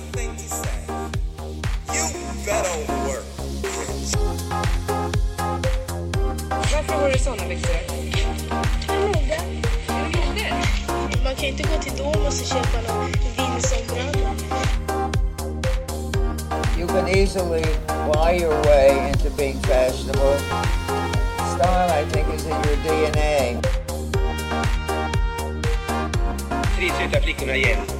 one thing. You better work. Varför har du såna byxor? Mode. Mode? Man kan inte gå till Domus och köpa någon vindsombralla. You can easily buy your way into being fashionable. Style, I think, is in your DNA. tre söta flickorna igen.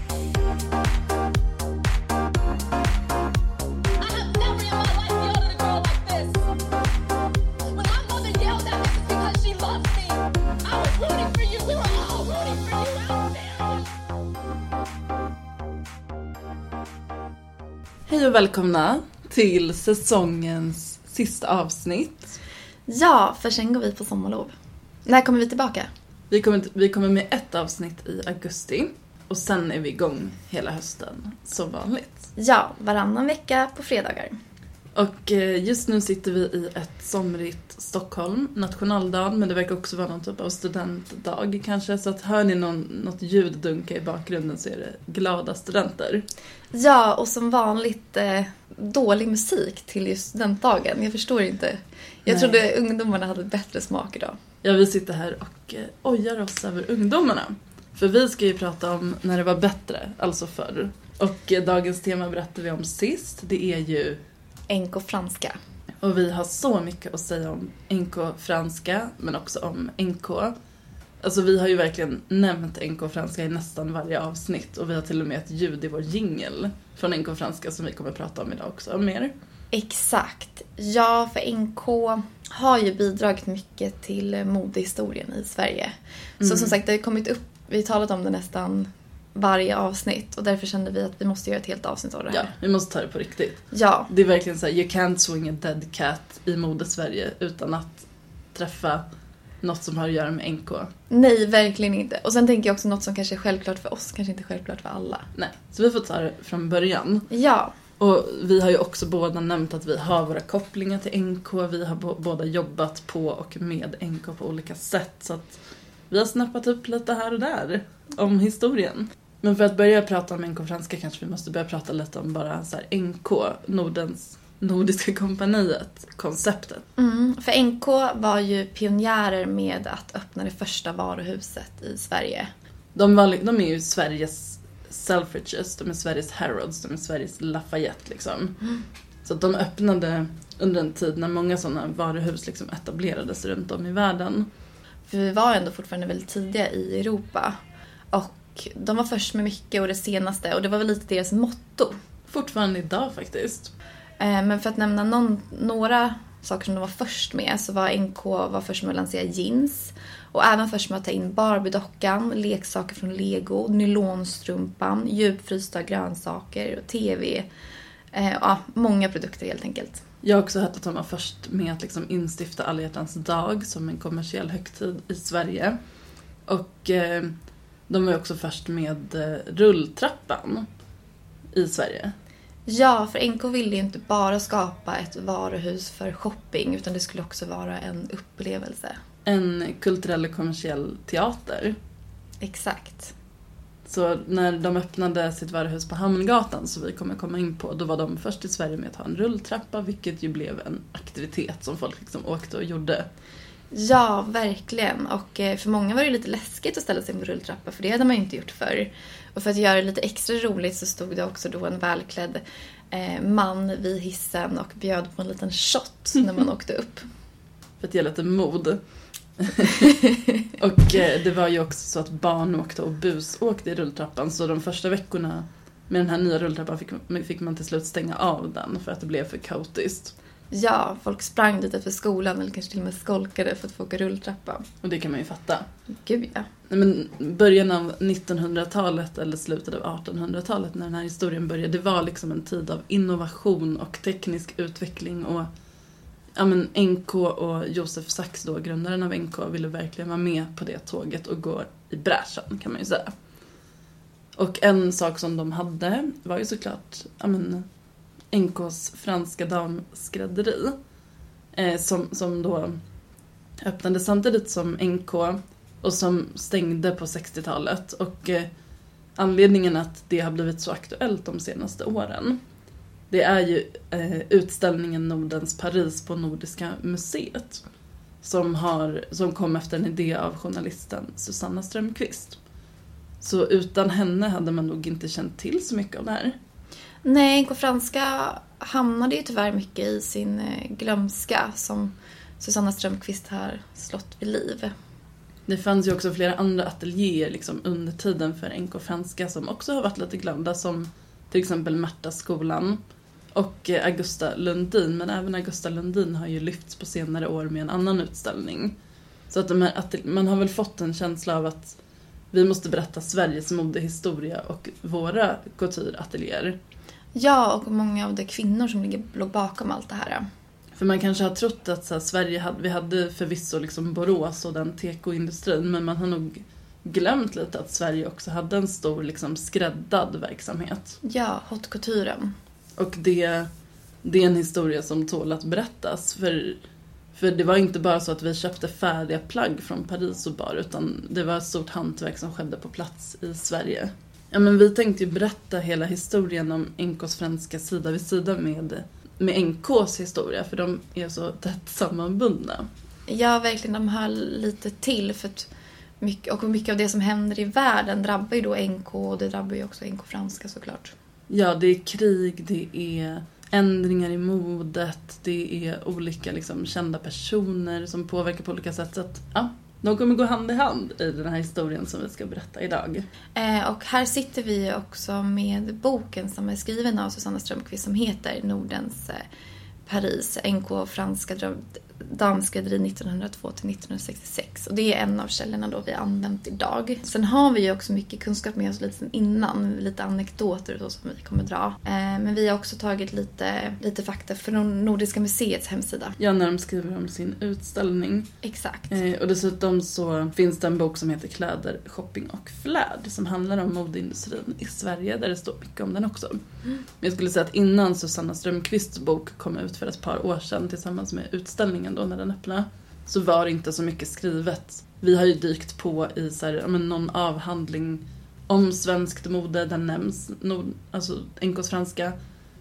Och välkomna till säsongens sista avsnitt. Ja, för sen går vi på sommarlov. När kommer vi tillbaka? Vi kommer, vi kommer med ett avsnitt i augusti och sen är vi igång hela hösten som vanligt. Ja, varannan vecka på fredagar. Och eh, just nu sitter vi i ett somrigt Stockholm, nationaldagen, men det verkar också vara någon typ av studentdag kanske. Så att hör ni någon, något ljud dunka i bakgrunden så är det glada studenter. Ja, och som vanligt eh, dålig musik till just studentdagen. Jag förstår inte. Jag Nej. trodde ungdomarna hade bättre smak idag. Ja, vi sitter här och eh, ojar oss över ungdomarna. För vi ska ju prata om när det var bättre, alltså förr. Och eh, dagens tema berättar vi om sist. Det är ju NK franska. Och vi har så mycket att säga om NK franska, men också om NK. Alltså vi har ju verkligen nämnt NK franska i nästan varje avsnitt och vi har till och med ett ljud i vår jingel från NK franska som vi kommer att prata om idag också mer. Exakt. Ja, för NK har ju bidragit mycket till modehistorien i Sverige. Så som sagt, det har kommit upp, vi har talat om det nästan varje avsnitt och därför kände vi att vi måste göra ett helt avsnitt av det Ja, här. vi måste ta det på riktigt. Ja, Det är verkligen så här, you can't swing a dead cat i mode-Sverige utan att träffa något som har att göra med NK. nej verkligen inte. Och sen tänker jag också något som kanske är självklart för oss, kanske inte självklart för alla. Nej, så vi får ta det från början. Ja, Och vi har ju också båda nämnt att vi har våra kopplingar till NK. Vi har båda jobbat på och med NK på olika sätt. Så att vi har snappat upp lite här och där om historien. Men för att börja prata om NK franska kanske vi måste börja prata lite om bara så här NK, Nordens Nordiska kompaniet, konceptet. mm. för NK var ju pionjärer med att öppna det första varuhuset i Sverige. De, var, de är ju Sveriges Selfridges, de är Sveriges Harrods, de är Sveriges Lafayette liksom. Så att de öppnade under en tid när många sådana varuhus liksom etablerades runt om i världen. För vi var ändå fortfarande väldigt tidiga i Europa. Och de var först med mycket och det senaste och det var väl lite deras motto. Fortfarande idag faktiskt. Eh, Men för att nämna någon, några saker som de var först med så var NK var först med att lansera jeans. Och även först med att ta in Barbie-dockan, leksaker från Lego, nylonstrumpan, djupfrysta grönsaker och TV. Eh, Ja, många produkter helt enkelt. Jag har också hört att de var först med att liksom instifta alla dag som en kommersiell högtid i Sverige. Och eh, de var också först med eh, rulltrappan i Sverige. Ja, för NK ville ju inte bara skapa ett varuhus för shopping utan det skulle också vara en upplevelse. En kulturell och kommersiell teater. Exakt. Så när de öppnade sitt varuhus på Hamngatan, som vi kommer komma in på, då var de först i Sverige med att ha en rulltrappa, vilket ju blev en aktivitet som folk liksom åkte och gjorde. Ja, verkligen. Och eh, för många var det lite läskigt att ställa sig på rulltrappa för det hade man ju inte gjort förr. Och för att göra det lite extra roligt så stod det också då en välklädd eh, man vid hissen och bjöd på en liten shot när man åkte upp. För att ge lite mod. och eh, det var ju också så att barn åkte och busåkte i rulltrappan, så de första veckorna med den här nya rulltrappan fick, fick man till slut stänga av den för att det blev för kaotiskt. Ja, folk sprang dit efter skolan eller kanske till och med skolkade för att få åka rulltrappa. Och det kan man ju fatta. Gud ja. Nej, men början av 1900-talet eller slutet av 1800-talet när den här historien började, det var liksom en tid av innovation och teknisk utveckling och ja, men NK och Josef Sachs då, grundaren av NK, ville verkligen vara med på det tåget och gå i bräschen kan man ju säga. Och en sak som de hade var ju såklart ja, men, NKs franska damskrädderi. Eh, som, som då öppnade samtidigt som NK och som stängde på 60-talet. Och eh, anledningen att det har blivit så aktuellt de senaste åren det är ju eh, utställningen Nordens Paris på Nordiska museet. Som, har, som kom efter en idé av journalisten Susanna Strömqvist. Så utan henne hade man nog inte känt till så mycket av det här. Nej, NK Franska hamnade ju tyvärr mycket i sin eh, glömska som Susanna Strömqvist har slått vid liv. Det fanns ju också flera andra ateljéer liksom under tiden för NK Franska som också har varit lite glömda som till exempel Märtaskolan och eh, Augusta Lundin. Men även Augusta Lundin har ju lyfts på senare år med en annan utställning. Så att, de här, man har väl fått en känsla av att vi måste berätta Sveriges modehistoria och våra coutureateljéer. Ja, och många av de kvinnor som ligger, låg bakom allt det här. För man kanske har trott att så här, Sverige hade, vi hade förvisso liksom Borås och den tekoindustrin men man har nog glömt lite att Sverige också hade en stor liksom skräddad verksamhet. Ja, haute couturen. Och det, det är en historia som tål att berättas. För, för det var inte bara så att vi köpte färdiga plagg från Paris och bar utan det var ett stort hantverk som skedde på plats i Sverige. Ja, men vi tänkte ju berätta hela historien om NKs franska sida vid sida med, med NKs historia för de är så tätt sammanbundna. Ja, verkligen. De hör lite till. För att mycket, och mycket av det som händer i världen drabbar ju då NK och det drabbar ju också NK franska såklart. Ja, det är krig, det är ändringar i modet, det är olika liksom, kända personer som påverkar på olika sätt. Så att, ja, de kommer gå hand i hand i den här historien som vi ska berätta idag. Eh, och här sitter vi också med boken som är skriven av Susanna Strömqvist som heter Nordens eh, Paris, NK franska dröm, damskrädderi 1902 till 1966. Och det är en av källorna då vi använt idag. Sen har vi ju också mycket kunskap med oss lite sen innan, lite anekdoter då som vi kommer dra. Eh, men vi har också tagit lite, lite fakta från Nordiska museets hemsida. Ja, när de skriver om sin utställning. Exakt. Eh, och dessutom så finns det en bok som heter Kläder, shopping och flärd som handlar om modeindustrin i Sverige där det står mycket om den också. Men jag skulle säga att innan Susanna Strömqvists bok kom ut för ett par år sedan tillsammans med utställningen då när den öppnade så var det inte så mycket skrivet. Vi har ju dykt på i så här, men någon avhandling om svenskt mode, den nämns, nord, alltså NKs franska.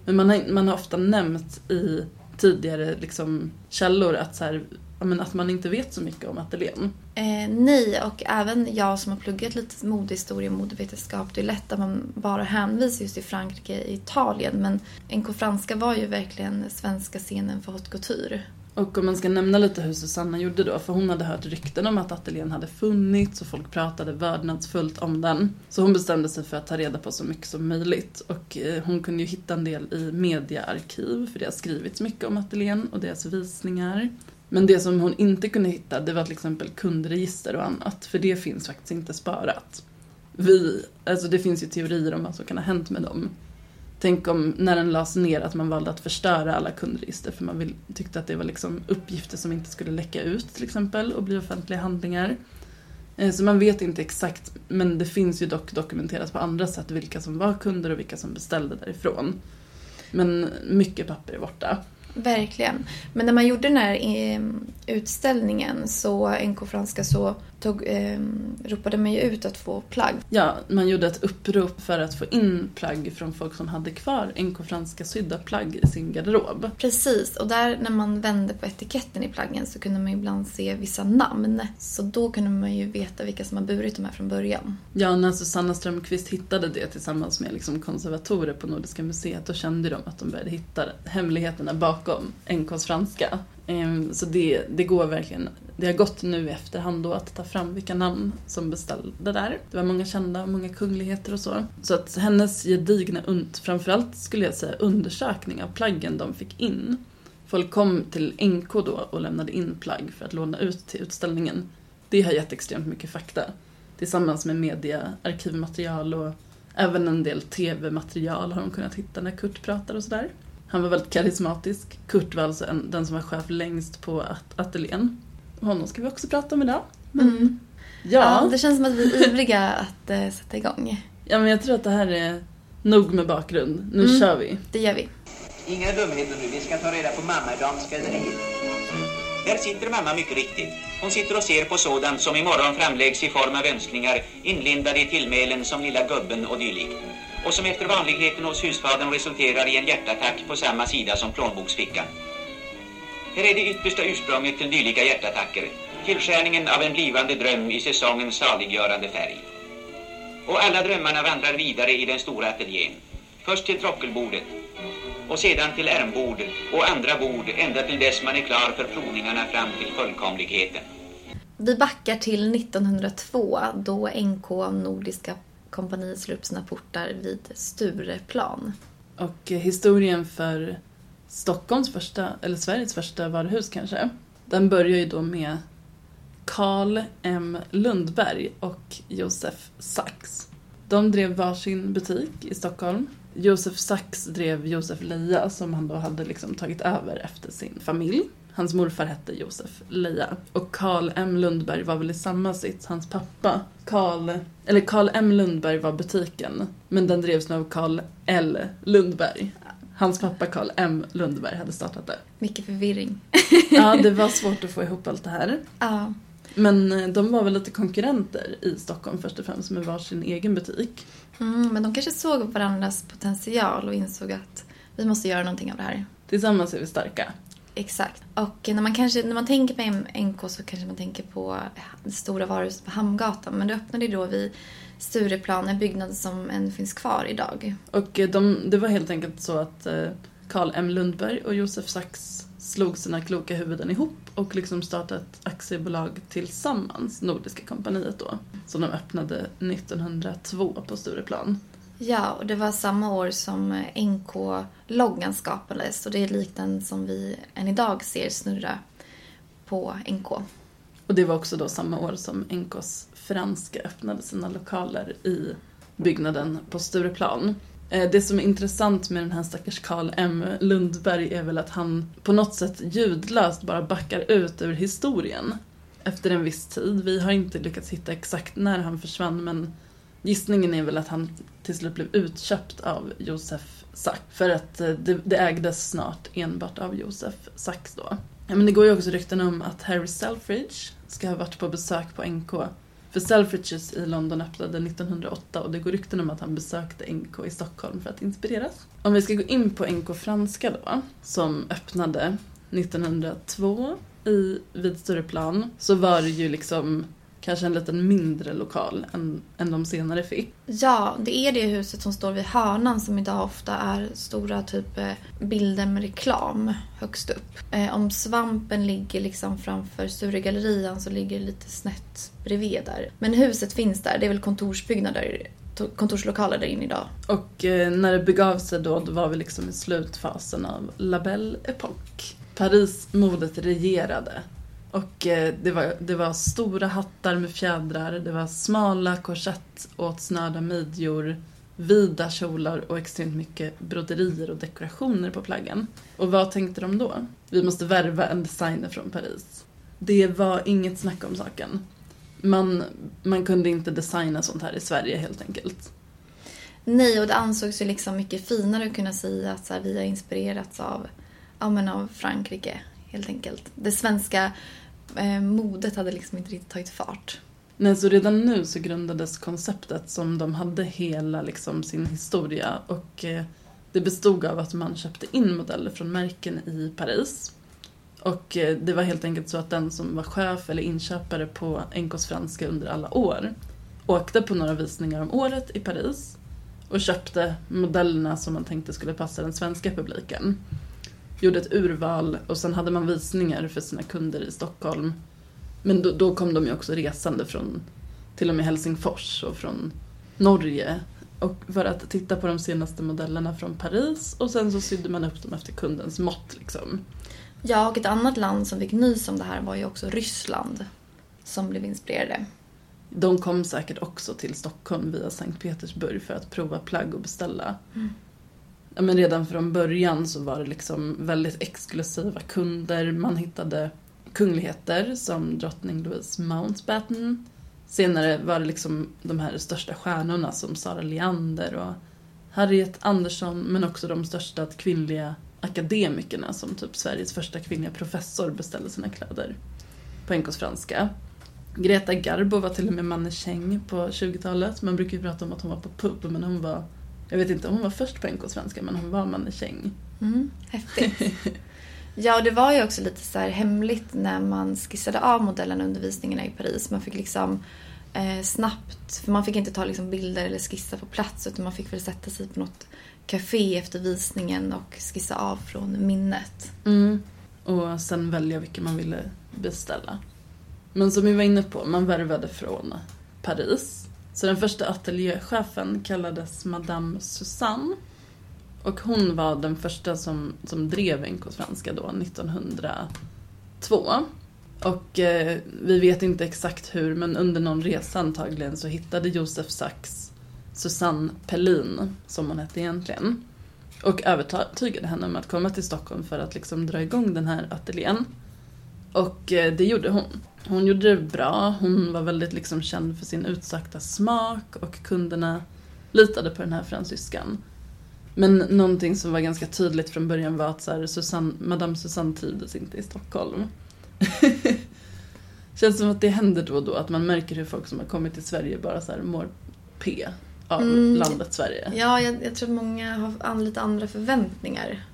Men man har, man har ofta nämnt i tidigare liksom, källor att, så här, men att man inte vet så mycket om ateljén. Eh, nej, och även jag som har pluggat lite modehistoria och modevetenskap, det är lätt att man bara hänvisar just till Frankrike och Italien. Men NK franska var ju verkligen svenska scenen för haute couture. Och om man ska nämna lite hur Susanna gjorde då, för hon hade hört rykten om att ateljén hade funnits och folk pratade vördnadsfullt om den. Så hon bestämde sig för att ta reda på så mycket som möjligt. Och eh, hon kunde ju hitta en del i mediaarkiv, för det har skrivits mycket om ateljén och deras visningar. Men det som hon inte kunde hitta, det var till exempel kundregister och annat, för det finns faktiskt inte sparat. Vi, alltså det finns ju teorier om vad som kan ha hänt med dem. Tänk om när den lades ner att man valde att förstöra alla kundregister för man vill, tyckte att det var liksom uppgifter som inte skulle läcka ut till exempel och bli offentliga handlingar. Eh, så man vet inte exakt men det finns ju dock dokumenterat på andra sätt vilka som var kunder och vilka som beställde därifrån. Men mycket papper är borta. Verkligen. Men när man gjorde den här eh, utställningen så, NK franska, så tog, eh, ropade man ju ut att få plagg. Ja, man gjorde ett upprop för att få in plagg från folk som hade kvar NK franska sydda plagg i sin garderob. Precis, och där när man vände på etiketten i plaggen så kunde man ibland se vissa namn. Så då kunde man ju veta vilka som har burit de här från början. Ja, när Susanna Strömqvist hittade det tillsammans med liksom konservatorer på Nordiska museet då kände de att de började hitta hemligheterna bakom NKs franska. Ehm, så det, det går verkligen, det har gått nu i efterhand då att ta fram vilka namn som beställde där. Det var många kända, många kungligheter och så. Så att hennes gedigna, framförallt skulle jag säga undersökning av plaggen de fick in. Folk kom till NK då och lämnade in plagg för att låna ut till utställningen. Det har gett extremt mycket fakta. Tillsammans med media, arkivmaterial och även en del tv-material har de kunnat hitta när Kurt pratar och sådär. Han var väldigt karismatisk. Kurt var alltså en, den som var chef längst på at- ateljén. Honom ska vi också prata om idag. Mm. Ja. Ja, det känns som att vi är ivriga att eh, sätta igång. ja, men jag tror att det här är nog med bakgrund. Nu Mm. kör vi. Det gör vi. Inga dumheter nu, vi ska ta reda på mamma i damskrädderiet. Där sitter mamma mycket riktigt. Hon sitter och ser på sådant som imorgon framläggs i form av önskningar inlindade i tillmälen som lilla gubben och dylikt. Och som efter vanligheten hos husfadern resulterar i en hjärtattack på samma sida som plånboksfickan. Här är det yttersta ursprunget till dylika hjärtattacker. Tillskärningen av en blivande dröm i säsongens saliggörande färg. Och alla drömmarna vandrar vidare i den stora ateljén. Först till trockelbordet och sedan till ärmbord och andra bord ända till dess man är klar för provningarna fram till fullkomligheten. Vi backar till 1902 då NK Nordiska kompaniet slår upp sina portar vid Stureplan. Och historien för Stockholms första, eller Sveriges första varuhus kanske, den börjar ju då med Karl M Lundberg och Josef Sachs. De drev varsin butik i Stockholm. Josef Sachs drev Josef Leia som han då hade liksom tagit över efter sin familj. Hans morfar hette Josef Leia. Och Karl M Lundberg var väl i samma sits. Hans pappa, Karl, eller Karl M Lundberg var butiken. Men den drevs nu av Karl L Lundberg. Hans pappa Karl M Lundberg hade startat det. Mycket förvirring. Ja, det var svårt att få ihop allt det här. Ja. Men eh, de var väl lite konkurrenter i Stockholm först och främst med varsin egen butik. Mm, men de kanske såg varandras potential och insåg att vi måste göra någonting av det här. Tillsammans är vi starka. Exakt. Och när man, kanske, när man tänker på NK så kanske man tänker på det stora varuhuset på Hamngatan. Men det öppnade ju då vid Stureplan, en byggnad som än finns kvar idag. Och eh, de, det var helt enkelt så att eh, Carl M Lundberg och Josef Sachs slog sina kloka huvuden ihop och liksom startade ett aktiebolag tillsammans, Nordiska kompaniet då, som de öppnade 1902 på Stureplan. Ja, och det var samma år som eh, NK-loggan skapades och det är likt den som vi än idag ser snurra på NK. Och det var också då samma år som NKs franska öppnade sina lokaler i byggnaden på Stureplan. Eh, det som är intressant med den här stackars Karl M Lundberg är väl att han på något sätt ljudlöst bara backar ut ur historien efter en viss tid. Vi har inte lyckats hitta exakt när han försvann men gissningen är väl att han till slut blev utköpt av Josef Sack för att eh, det, det ägdes snart enbart av Josef Sachs då. Ja, Men det går ju också rykten om att Harry Selfridge ska ha varit på besök på NK för Selfridges i London öppnade 1908 och det går rykten om att han besökte NK i Stockholm för att inspireras. Om vi ska gå in på NK Franska då, som öppnade 1902 i, vid Stureplan, så var det ju liksom kanske en liten mindre lokal än, än de senare fick. Ja, det är det huset som står vid hörnan som idag ofta är stora typ eh, bilder med reklam högst upp. Eh, om svampen ligger liksom framför Sturegallerian så ligger det lite snett bredvid där. Men huset finns där, det är väl kontorsbyggnader, to- kontorslokaler där inne idag. Och eh, när det begav sig då, då var vi liksom i slutfasen av La Belle Époque. Parismodet regerade. Och eh, det var, det var stora hattar med fjädrar, det var smala korsett åtsnörda midjor, vida kjolar och extremt mycket broderier och dekorationer på plaggen. Och vad tänkte de då? Vi måste värva en designer från Paris. Det var inget snack om saken. Man, man kunde inte designa sånt här i Sverige helt enkelt. Nej, och det ansågs ju liksom mycket finare att kunna säga att så här, vi har inspirerats av, ja, men av Frankrike, helt enkelt. Det svenska eh, modet hade liksom inte riktigt tagit fart. Nej, så redan nu så grundades konceptet som de hade hela liksom, sin historia och eh, det bestod av att man köpte in modeller från märken i Paris. Och eh, det var helt enkelt så att den som var chef eller inköpare på NKs franska under alla år åkte på några visningar om året i Paris och köpte modellerna som man tänkte skulle passa den svenska publiken. Gjorde ett urval och sen hade man visningar för sina kunder i Stockholm. Men då, då kom de ju också resande från till och med Helsingfors och från Norge. Och för att titta på de senaste modellerna från Paris och sen så sydde man upp dem efter kundens mått liksom. Ja, och ett annat land som fick nys om det här var ju också Ryssland. Som blev inspirerade. De kom säkert också till Stockholm via Sankt Petersburg för att prova plagg och beställa. Ja, men redan från början så var det liksom väldigt exklusiva kunder. Man hittade kungligheter som drottning Louise Mountbatten. Senare var det liksom de här största stjärnorna som Sara Leander och Harriet Andersson men också de största kvinnliga akademikerna som typ Sveriges första kvinnliga professor beställde sina kläder på NKs franska. Greta Garbo var till och med mannekäng på 20-talet. Man brukar ju prata om att hon var på pub men hon var, jag vet inte om hon var först på NKs franska men hon var mannekäng. Mm, häftigt. Ja, och det var ju också lite så här hemligt när man skissade av modellerna under visningarna i Paris. Man fick liksom eh, snabbt, för man fick inte ta liksom bilder eller skissa på plats utan man fick väl sätta sig på något café efter visningen och skissa av från minnet. Mm. Och sen välja vilken man ville beställa. Men som vi var inne på, man värvade från Paris. Så den första ateljéchefen kallades Madame Susanne. Och hon var den första som, som drev NK Svenska då, 1902. Och eh, vi vet inte exakt hur, men under någon resa antagligen så hittade Josef Sachs Susanne Pellin, som hon hette egentligen. Och övertygade henne om att komma till Stockholm för att liksom dra igång den här ateljén. Och eh, det gjorde hon. Hon gjorde det bra, hon var väldigt liksom känd för sin utsagda smak och kunderna litade på den här fransyskan. Men någonting som var ganska tydligt från början var att så här, Susanne, Madame Susanne trivdes inte i Stockholm. Känns som att det händer då och då, att man märker hur folk som har kommit till Sverige bara så här mår P av Mm. landet Sverige. Ja, jag, jag tror att många har lite andra förväntningar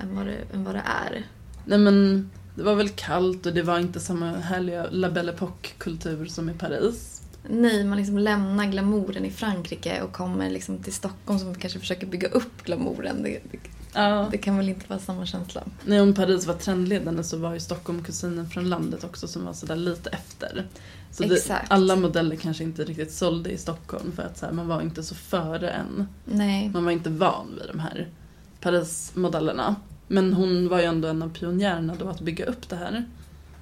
än vad, det, än vad det är. Nej men, det var väl kallt och det var inte samma härliga La Belle Époque-kultur som i Paris. Nej, man liksom lämnar glamouren i Frankrike och kommer liksom till Stockholm som kanske försöker bygga upp glamouren. Det, det, Ja. det kan väl inte vara samma känsla. Nej, om Paris var trendledande så var ju Stockholm kusinen från landet också som var sådär lite efter. Så det, alla modeller kanske inte riktigt sålde i Stockholm för att här, man var inte så före än. Nej. Man var inte van vid de här Paris-modellerna. Men hon var ju ändå en av pionjärerna då att bygga upp det här.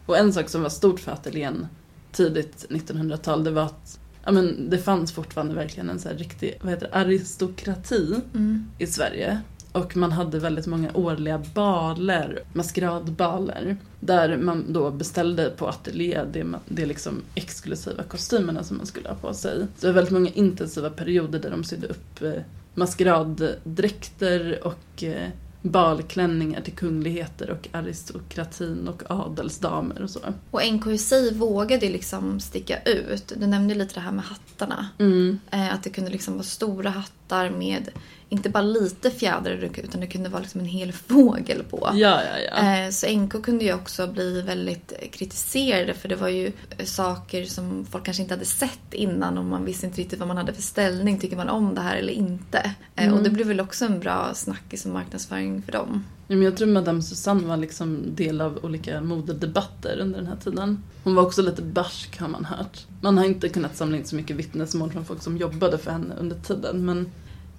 Och en sak som var stort för ateljén tidigt 1900-tal det var att ja, men det fanns fortfarande verkligen en så här riktig vad heter det, aristokrati Mm. i Sverige. Och man hade väldigt många årliga baler, maskeradbaler, där man då beställde på ateljé det, ma- det liksom exklusiva kostymerna som man skulle ha på sig. Så det var väldigt många intensiva perioder där de sydde upp eh, maskeraddräkter och eh, balklänningar till kungligheter och aristokratin och adelsdamer och så. Och NK i sig vågade ju liksom sticka ut. Du nämnde lite det här med hattarna. Mm. Eh, att det kunde liksom vara stora hattar med inte bara lite fjädrar utan det kunde vara liksom en hel fågel på. Ja, ja, ja. Eh, Så NK kunde ju också bli väldigt kritiserade för det var ju eh, saker som folk kanske inte hade sett innan och man visste inte riktigt vad man hade för ställning. Tycker man om det här eller inte? Eh, Mm. Och det blev väl också en bra snackis och marknadsföring för dem. Ja, men jag tror Madame Susanne var liksom del av olika modedebatter under den här tiden. Hon var också lite barsk har man hört. Man har inte kunnat samla in så mycket vittnesmål från folk som jobbade för henne under tiden men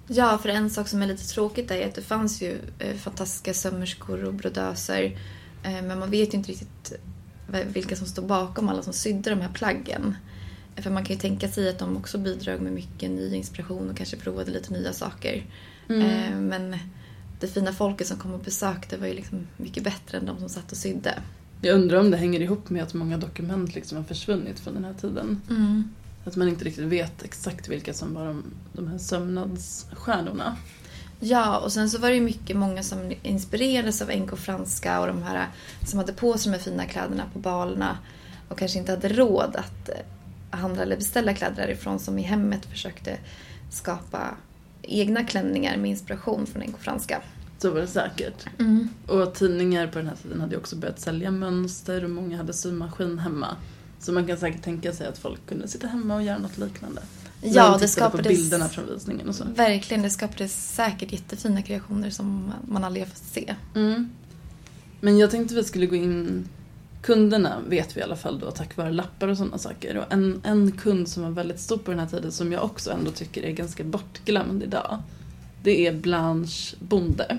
Ja, för en sak som är lite tråkigt är att det fanns ju eh, fantastiska sömmerskor och brodöser. Eh, men man vet ju inte riktigt vilka som står bakom alla som sydde de här plaggen. För man kan ju tänka sig att de också bidrog med mycket ny inspiration och kanske provade lite nya saker. Mm. Eh, men det fina folket som kom och besökte var ju liksom mycket bättre än de som satt och sydde. jag undrar om det hänger ihop med att många dokument liksom har försvunnit från den här tiden. Att man inte riktigt vet exakt vilka som var de, de här sömnadsstjärnorna. Ja, och sen så var det ju mycket många som inspirerades av NK Franska och de här som hade på sig de här fina kläderna på balerna och kanske inte hade råd att eh, handla eller beställa kläder därifrån som i hemmet försökte skapa egna klänningar med inspiration från NK Franska. Så var det säkert. Och tidningar på den här tiden hade ju också börjat sälja mönster och många hade symaskin hemma. Så man kan säkert tänka sig att folk kunde sitta hemma och göra något liknande. Ja, de det tittade på skapades- bilderna från visningen och så. Verkligen, det skapades säkert jättefina kreationer som man aldrig har fått se. Mm. Men jag tänkte vi skulle gå in... Kunderna vet vi i alla fall då tack vare lappar och sådana saker. Och en, en kund som var väldigt stor på den här tiden som jag också ändå tycker är ganska bortglömd idag. Det är Blanche Bonde.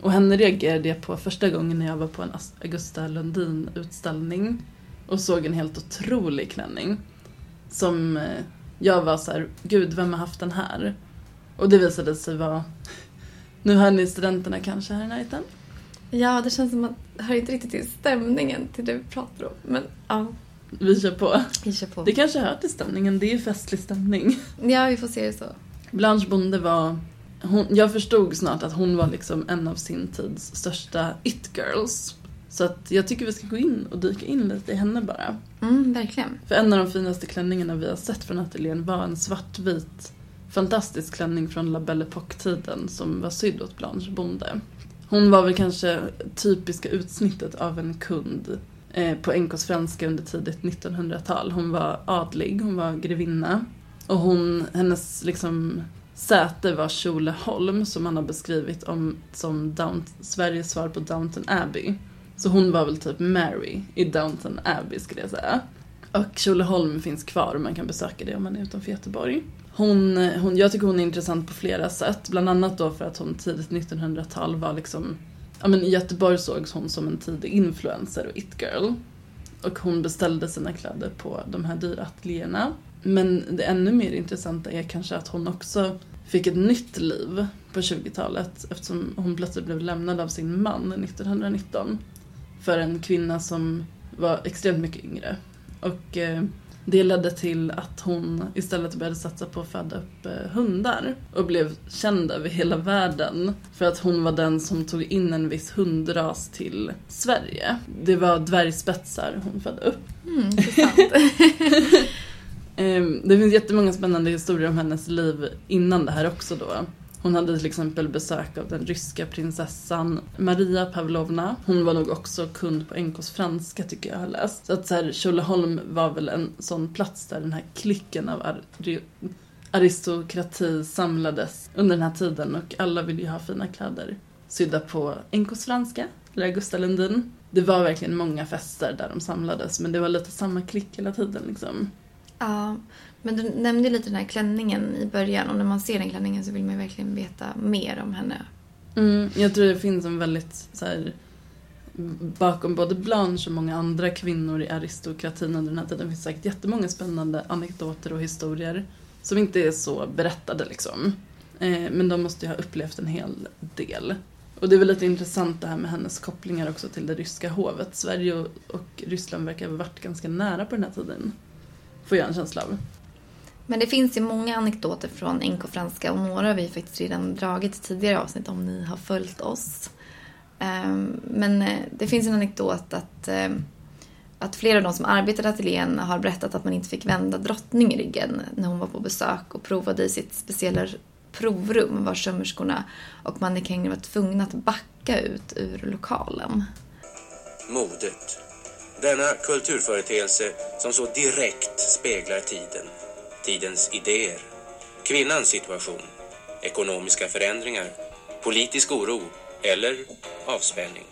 Och henne reagerade jag på första gången när jag var på en Augusta Lundin-utställning och såg en helt otrolig klänning. Som eh, jag var så här, gud vem har haft den här? Och det visade sig vara, nu hör ni studenterna kanske här i närheten? Ja, det känns som att det hör inte riktigt till stämningen till det vi pratar om. Men ja, Vi kör på. vi kör på. Det kanske hör till stämningen, det är ju festlig stämning. Ja, vi får se det så. Blanche Bonde var hon, jag förstod snart att hon var liksom en av sin tids största it-girls. Så att jag tycker vi ska gå in och dyka in lite i henne bara. Mm, verkligen. För en av de finaste klänningarna vi har sett från ateljén var en svartvit fantastisk klänning från La Belle Époque-tiden som var sydd åt Blanche Bonde. Hon var väl kanske typiska utsnittet av en kund eh, på NKs franska under tidigt 1900-tal. Hon var adlig, hon var grevinna. Och hon, hennes liksom säte var Tjolöholm som man har beskrivit om, som Down, Sveriges svar på Downton Abbey. Så hon var väl typ Mary i Downton Abbey skulle jag säga. Och Tjolöholm finns kvar och man kan besöka det om man är utanför Göteborg. Hon, hon, jag tycker hon är intressant på flera sätt. Bland annat då för att hon tidigt 1900-tal var liksom... Ja men i Göteborg sågs hon som en tidig influencer och it-girl. Och hon beställde sina kläder på de här dyra ateljéerna. Men det ännu mer intressanta är kanske att hon också fick ett nytt liv på 20-talet eftersom hon plötsligt blev lämnad av sin man 1919. För en kvinna som var extremt mycket yngre. Och eh, det ledde till att hon istället började satsa på att föda upp eh, hundar och blev känd över hela världen för att hon var den som tog in en viss hundras till Sverige. Det var dvärgspetsar hon födde upp. Mm. Ehm, Det finns jättemånga spännande historier om hennes liv innan det här också då. Hon hade till exempel besök av den ryska prinsessan Maria Pavlovna. Hon var nog också kund på NKs franska tycker jag har läst. Så att så här, Tjolöholm var väl en sån plats där den här klicken av ar- aristokrati samlades under den här tiden och alla ville ju ha fina kläder sydda på NKs franska, eller Augusta Lundin. Det var verkligen många fester där de samlades men det var lite samma klick hela tiden liksom. Ja, men du nämnde lite den här klänningen i början och när man ser den klänningen så vill man ju verkligen veta mer om henne. Mm, jag tror det finns en väldigt så här, bakom både Blanche och många andra kvinnor i aristokratin under den här tiden finns säkert jättemånga spännande anekdoter och historier som inte är så berättade liksom. Eh, men de måste ju ha upplevt en hel del. Och det är väl lite intressant det här med hennes kopplingar också till det ryska hovet. Sverige och, och Ryssland verkar ha varit ganska nära på den här tiden. Får jag en känsla av. Men det finns ju många anekdoter från NK franska och några har vi faktiskt redan dragit i tidigare avsnitt om ni har följt oss. Ehm, men eh, det finns en anekdot att, eh, att flera av de som arbetade i ateljén har berättat att man inte fick vända drottning i ryggen när hon var på besök och provade i sitt speciella provrum var sömmerskorna och mannekängerna var tvungna att backa ut ur lokalen. Modet. Denna kulturföreteelse som så direkt speglar tiden. Tidens idéer. Kvinnans situation. Ekonomiska förändringar. Politisk oro. Eller avspänning.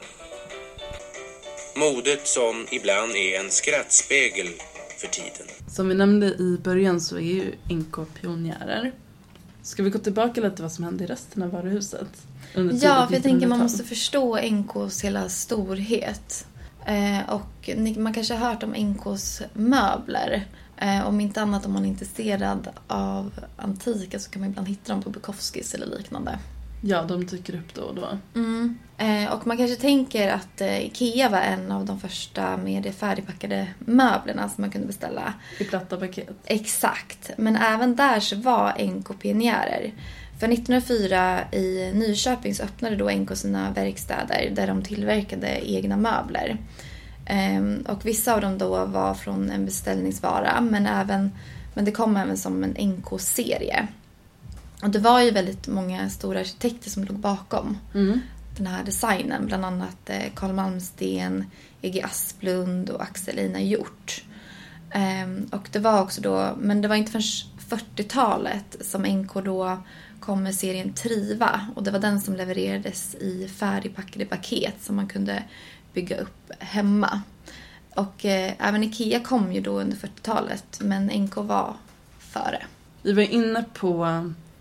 Modet som ibland är en skrattspegel för tiden. Som vi nämnde i början så är ju NK pionjärer. Ska vi gå tillbaka lite vad som hände i resten av varuhuset? Under Ja, för jag tänker man 1900-tal? måste förstå NKs hela storhet. Eh, och ni, man kanske har hört om NKs möbler. Eh, om inte annat om man är intresserad av antika så kan man ibland hitta dem på Bukowskis eller liknande. Ja, de dyker upp då och då. Mm. Eh, och man kanske tänker att eh, IKEA var en av de första med de färdigpackade möblerna som man kunde beställa. I platta paket. Exakt. Men även där så var NK pionjärer. För 1904 i Nyköping så öppnade då NK sina verkstäder där de tillverkade egna möbler. Ehm, och vissa av dem då var från en beställningsvara men, även, men det kom även som en NK-serie. Och det var ju väldigt många stora arkitekter som låg bakom Mm. den här designen. Bland annat eh, Carl Malmsten, E.G. Asplund och Axel Einar Hjort. Ehm, och det var också då, men det var inte förrän 40-talet som NK då kom med serien Triva och det var den som levererades i färdigpackade paket som man kunde bygga upp hemma. Och eh, även IKEA kom ju då under 40-talet men NK var före. Vi var inne på,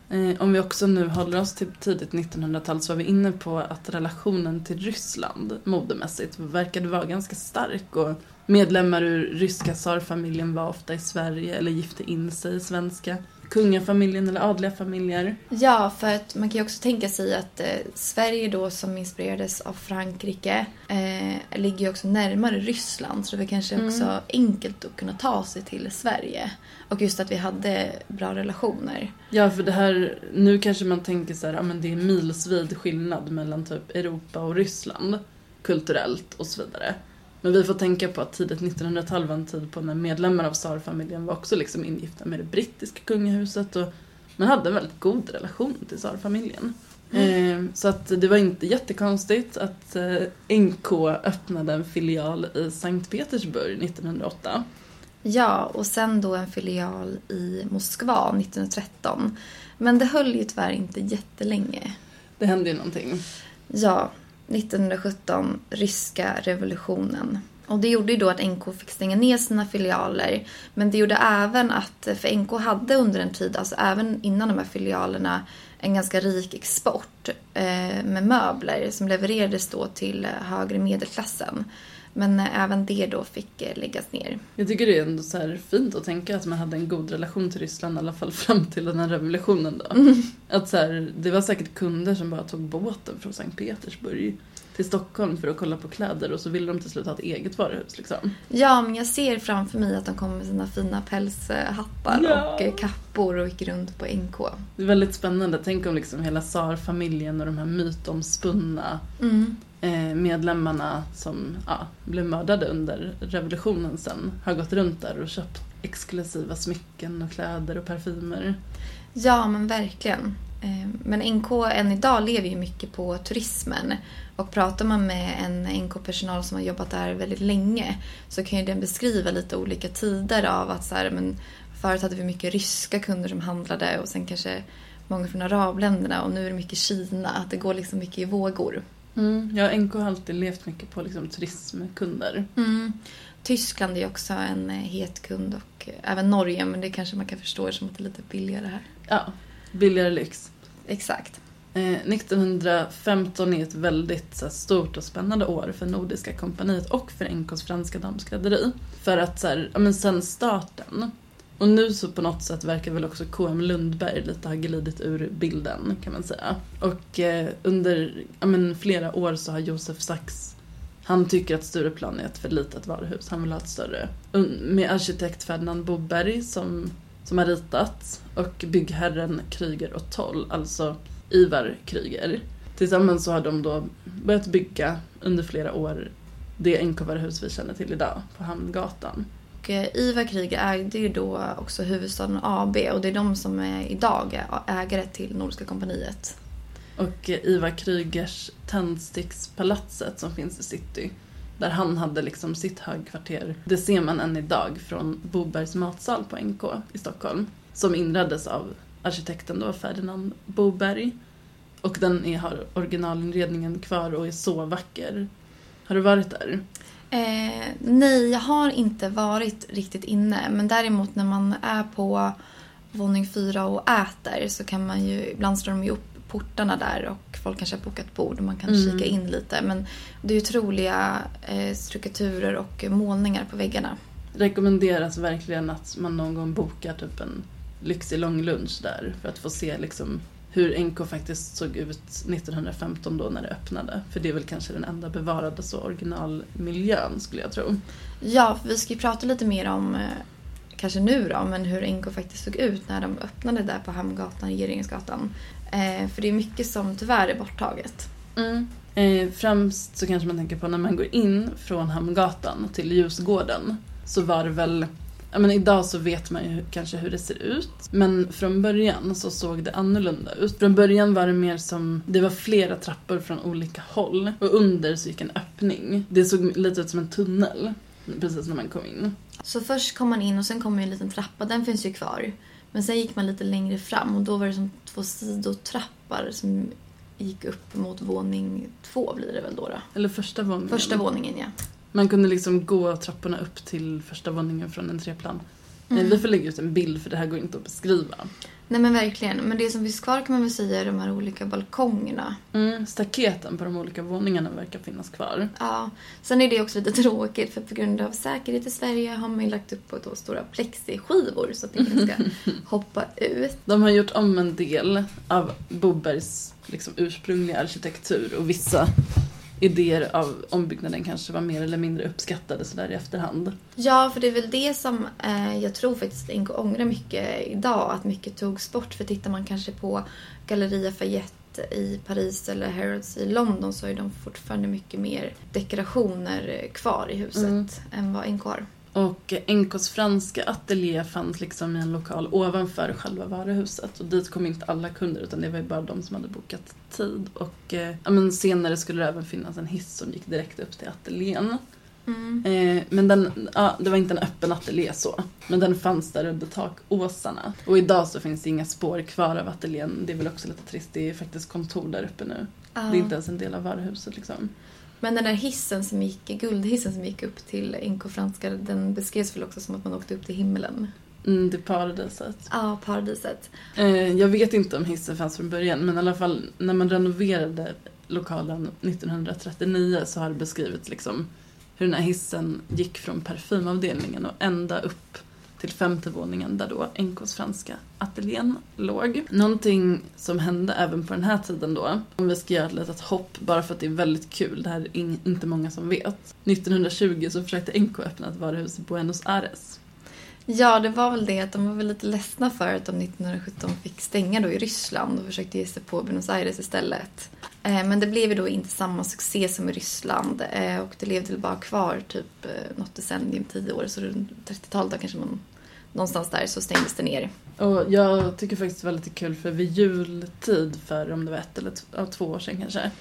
eh, om vi också nu håller oss till tidigt 1900-tal, så var vi inne på att relationen till Ryssland modemässigt verkade vara ganska stark. Och medlemmar ur ryska tsarfamiljen var ofta i Sverige eller gifte in sig i svenska kungafamiljen eller adliga familjer. Ja, för att man kan ju också tänka sig att eh, Sverige då som inspirerades av Frankrike eh, ligger ju också närmare Ryssland så det var kanske Mm. också enkelt att kunna ta sig till Sverige. Och just att vi hade bra relationer. Ja, för det här, nu kanske man tänker så här, ja men det är milsvid skillnad mellan typ Europa och Ryssland kulturellt och så vidare. Men vi får tänka på att tidigt 1900-tal var en tid på när medlemmar av tsarfamiljen var också liksom ingifta med det brittiska kungahuset och man hade en väldigt god relation till tsarfamiljen. Eh, så att det var inte jättekonstigt att eh, NK öppnade en filial i Sankt Petersburg 1908. Ja, och sen då en filial i Moskva 1913. Men det höll ju tyvärr inte jättelänge. Det hände ju någonting. Ja, 1917, ryska revolutionen. Och det gjorde ju då att NK fick stänga ner sina filialer. Men det gjorde även att, för NK hade under en tid, alltså även innan de här filialerna, en ganska rik export eh, med möbler som levererades då till eh, högre medelklassen. Men eh, även det då fick eh, läggas ner. Jag tycker det är ändå så här fint att tänka att man hade en god relation till Ryssland i alla fall fram till den här revolutionen då. Att så här, det var säkert kunder som bara tog båten från Sankt Petersburg till Stockholm för att kolla på kläder och så ville de till slut ha ett eget varuhus liksom. Ja, men jag ser framför mig att de kom med sina fina pälshattar Ja. och eh, kappor och gick runt på NK. Det är väldigt spännande. Tänk om liksom hela tsarfamiljen och de här mytomspunna Mm. Eh, medlemmarna som ja, blev mördade under revolutionen sen har gått runt där och köpt exklusiva smycken och kläder och parfymer. Ja, men verkligen. Eh, men NK än idag lever ju mycket på turismen. Och pratar man med en NK-personal som har jobbat där väldigt länge så kan ju den beskriva lite olika tider av att så här, men förut hade vi mycket ryska kunder som handlade och sen kanske många från arabländerna och nu är det mycket Kina. Att det går liksom mycket i vågor. Mm. Ja, NK har alltid levt mycket på liksom, turismkunder. Mm. Tyskland är också en eh, het kund och eh, även Norge men det kanske man kan förstå som att det är lite billigare här. Ja, billigare lyx. Exakt. Eh, 1915 är ett väldigt så här, stort och spännande år för Nordiska kompaniet och för NKs franska damskrädderi. För att så här, ja, men sen starten och nu så på något sätt verkar väl också KM Lundberg lite ha glidit ur bilden kan man säga. Och eh, under ja, men, flera år så har Josef Sachs han tycker att Stureplan är ett för litet varuhus, han vill ha ett större. Med arkitekt Ferdinand Boberg som, som har ritat och byggherren Kryger och Toll, alltså Ivar Kryger. Tillsammans så har de då börjat bygga under flera år det NK-varuhus vi känner till idag på Hamngatan. Och IVA Ivar ägde ju då också huvudstaden AB och det är de som är idag är ägare till Nordiska kompaniet. Och eh, Ivar Krygers Tändstickspalatset som finns i city, där han hade liksom sitt högkvarter, det ser man än idag från Bobergs matsal på NK i Stockholm. Som inreddes av arkitekten då Ferdinand Boberg. Och den är, har originalinredningen kvar och är så vacker. Har du varit där? Eh, nej, jag har inte varit riktigt inne men däremot när man är på våning fyra och äter så kan man ju, ibland slår de ju upp portarna där och folk kanske har bokat bord och man kan Mm. kika in lite. Men det är otroliga eh, strukturer och målningar på väggarna. rekommenderas verkligen att man någon gång bokar typ en lyxig långlunch där för att få se liksom hur NK faktiskt såg ut 1915 då när det öppnade. För det är väl kanske den enda bevarade så originalmiljön skulle jag tro. Ja, vi ska ju prata lite mer om, eh, kanske nu då, men hur NK faktiskt såg ut när de öppnade där på Hamngatan, Regeringsgatan. Eh, för det är mycket som tyvärr är borttaget. Eh, främst så kanske man tänker på när man går in från Hamngatan till Ljusgården så var det väl men idag så vet man ju kanske hur det ser ut. Men från början så såg det annorlunda ut. Från början var det mer som, det var flera trappor från olika håll. Och under så gick en öppning. Det såg lite ut som en tunnel. Precis när man kom in. Så först kom man in och sen kom en liten trappa, den finns ju kvar. Men sen gick man lite längre fram och då var det som två sidotrappar som gick upp mot våning två blir det väl då. då. Eller första våningen. Första våningen ja. Man kunde liksom gå trapporna upp till första våningen från entréplan. Eh, Vi får lägga ut en bild för det här går inte att beskriva. Nej men verkligen. Men det som finns kvar kan man väl säga är de här olika balkongerna. Mm, staketen på de olika våningarna verkar finnas kvar. Ja, sen är det också lite tråkigt för på grund av säkerhet i Sverige har man ju lagt upp på då stora plexiskivor så att ingen ska hoppa ut. De har gjort om en del av Bobergs liksom, ursprungliga arkitektur och vissa idéer av ombyggnaden kanske var mer eller mindre uppskattade sådär i efterhand. Ja, för det är väl det som eh, jag tror faktiskt NK ångrar mycket idag, att mycket togs bort. För tittar man kanske på Galleria Fayette i Paris eller Harrods i London så är de fortfarande mycket mer dekorationer kvar i huset Mm. än vad NK har. Och NKs franska ateljé fanns liksom i en lokal ovanför själva varuhuset. Och dit kom inte alla kunder utan det var ju bara de som hade bokat tid. Och eh, ja, men senare skulle det även finnas en hiss som gick direkt upp till ateljén. Mm. Eh, men den, ja, det var inte en öppen ateljé så. Men den fanns där under takåsarna. Och idag så finns det inga spår kvar av ateljén. Det är väl också lite trist. Det är faktiskt kontor där uppe nu. Ja. Det är inte ens en del av varuhuset liksom. Men den där hissen som gick, guldhissen som gick upp till NK franska, den beskrevs väl också som att man åkte upp till himlen. Mm, det paradiset. Ja, paradiset. Eh, jag vet inte om hissen fanns från början, men i alla fall när man renoverade lokalen 1939 så har det beskrivits liksom hur den här hissen gick från parfymavdelningen och ända upp till femte våningen där då NKs franska ateljén låg. Någonting som hände även på den här tiden då, om vi ska göra ett litet hopp bara för att det är väldigt kul, det här är in- inte många som vet. 1920 så försökte NK öppna ett varuhus i Buenos Aires. Ja, det var väl det att de var väl lite ledsna för att de 1917 fick stänga då i Ryssland och försökte ge sig på Buenos Aires istället. Eh, Men det blev ju då inte samma succé som i Ryssland eh, och det levde väl bara kvar typ eh, något decennium, tio år, så runt 30-talet då kanske någon, någonstans där så stängdes det ner. Och jag tycker faktiskt det var lite kul för vid jultid för om det var ett eller ja, två år sedan kanske.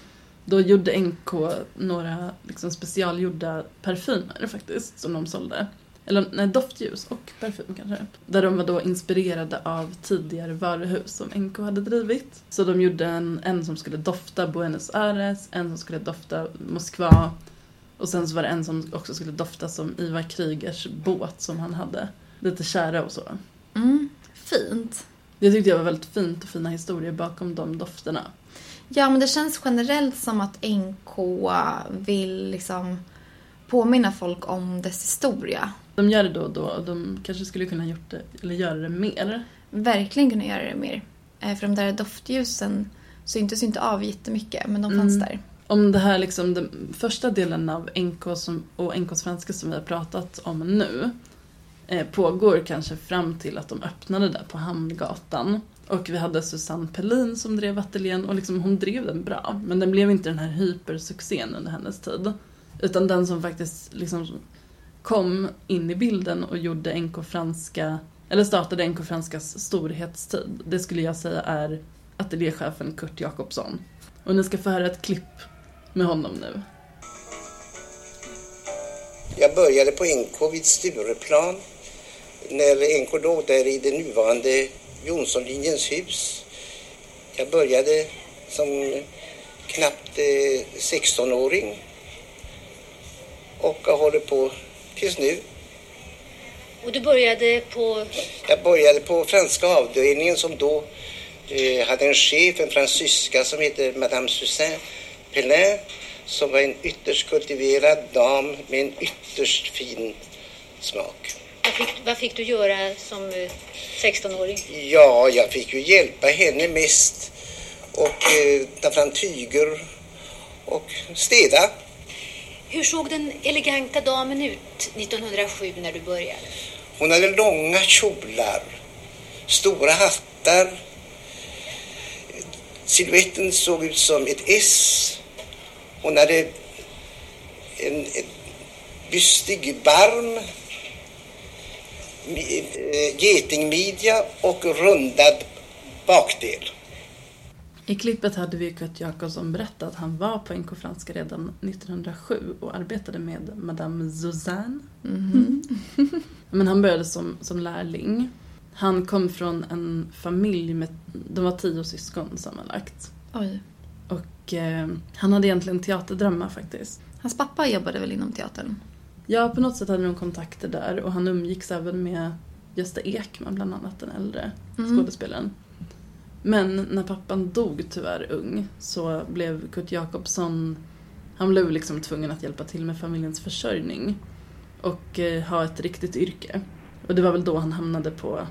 Då gjorde NK några liksom specialgjorda parfymer faktiskt som de sålde. Eller nej, doftljus och parfym kanske. Där de var då inspirerade av tidigare varuhus som NK hade drivit. Så de gjorde en, en som skulle dofta Buenos Aires, en som skulle dofta Moskva och sen så var det en som också skulle dofta som Ivar Krigers båt som han hade. Lite kära och så. Mm, fint. Det tyckte jag var väldigt fint och fina historier bakom de dofterna. Ja, men det känns generellt som att NK vill liksom påminna folk om dess historia. De gör det då och då och de kanske skulle kunna gjort det, eller göra det mer. Verkligen kunna göra det mer. Eh, För de där doftljusen syntes ju inte av jättemycket, men de Mm. fanns där. Om det här liksom, den första delen av NK som, och NK svenska som vi har pratat om nu Eh, pågår kanske fram till att de öppnade där på Hamngatan. Och vi hade Susanne Pellin som drev ateljén och liksom hon drev den bra. Men den blev inte den här hypersuccén under hennes tid. Utan den som faktiskt liksom kom in i bilden och gjorde NK franska, eller startade NK franskas storhetstid. Det skulle jag säga är ateljéchefen Kurt Jakobsson. Och ni ska få höra ett klipp med honom nu. Jag började på NK vid Stureplan. När NK låg där i det nuvarande Jonssonlinjens hus. Jag började som knappt eh, 16-åring. Och har hållit på tills nu. Och du började på... Jag började på franska avdelningen som då eh, hade en chef, en fransyska som hette Madame Susanne Pellin som var en ytterst kultiverad dam med en ytterst fin smak. Vad fick, vad fick du göra som eh, 16-åring? Ja, jag fick ju hjälpa henne mest och eh, ta fram tyger och städa. Hur såg den eleganta damen ut 1907 när du började? Hon hade långa kjolar, stora hattar. Siluetten såg ut som ett S. Hon hade en, en bystig barm, eh, getingmidja och rundad bakdel. I klippet hade vi Kurt Jakobsson berättat att han var på NK Franska redan 1907 och arbetade med Madame Suzanne. Mhm. Men han började som, som lärling. Han kom från en familj med, de var tio syskon sammanlagt. Oj. Och eh, han hade egentligen teaterdrömmar faktiskt. Hans pappa jobbade väl inom teatern? Ja, på något sätt hade de kontakter där och han umgicks även med Gösta Ekman bland annat, den äldre Mm. skådespelaren. Men när pappan dog tyvärr ung så blev Kurt Jakobsson, han blev liksom tvungen att hjälpa till med familjens försörjning och eh, ha ett riktigt yrke. Och det var väl då han hamnade på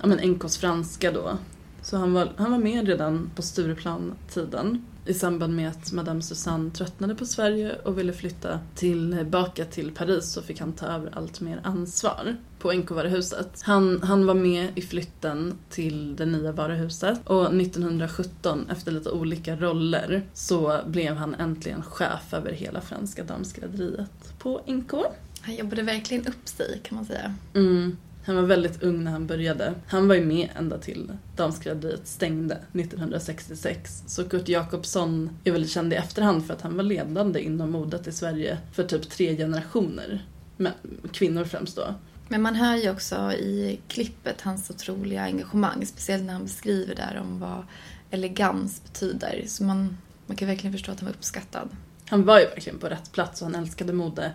ja, men NKs franska då. Så han var, han var med redan på Stureplan-tiden i samband med att Madame Susanne tröttnade på Sverige och ville flytta tillbaka till Paris så fick han ta över allt mer ansvar på NK-varuhuset. Han, han var med i flytten till det nya varuhuset och 1917, efter lite olika roller, så blev han äntligen chef över hela franska damskrädderiet på NK. Han jobbade verkligen upp sig kan man säga. Mm. Han var väldigt ung när han började. Han var ju med ända till damskrädderiet stängde 1966. Så Kurt Jakobsson är väldigt känd i efterhand för att han var ledande inom modet i Sverige för typ tre generationer. Men, kvinnor främst då. Men man hör ju också i klippet hans otroliga engagemang, speciellt när han beskriver där om vad elegans betyder. Så man, man kan verkligen förstå att han var uppskattad. Han var ju verkligen på rätt plats och han älskade mode.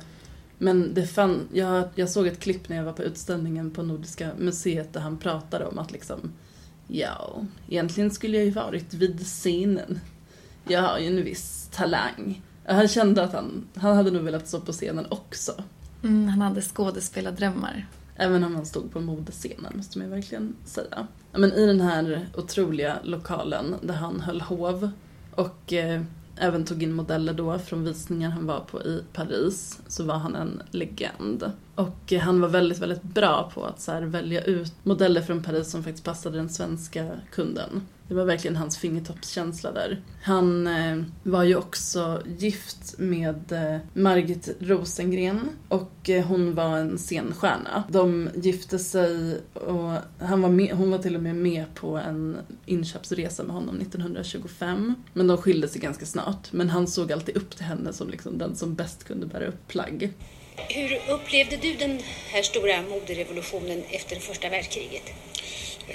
Men det fann, jag, jag såg ett klipp när jag var på utställningen på Nordiska museet där han pratade om att liksom Ja, egentligen skulle jag ju varit vid scenen. Jag har ju en viss talang. Han kände att han, han hade nog velat stå på scenen också. Mm, han hade skådespelardrömmar. Även om han stod på modescenen, måste man ju verkligen säga. Men i den här otroliga lokalen där han höll hov och eh, även tog in modeller då från visningar han var på i Paris så var han en legend. Och han var väldigt, väldigt bra på att så här, välja ut modeller från Paris som faktiskt passade den svenska kunden. Det var verkligen hans fingertoppskänsla där. Han eh, var ju också gift med eh, Margit Rosengren och eh, hon var en scenstjärna. De gifte sig och han var med, hon var till och med med på en inköpsresa med honom 1925. Men de skilde sig ganska snart. Men han såg alltid upp till henne som liksom den som bäst kunde bära upp plagg. Hur upplevde du den här stora moderevolutionen efter första världskriget?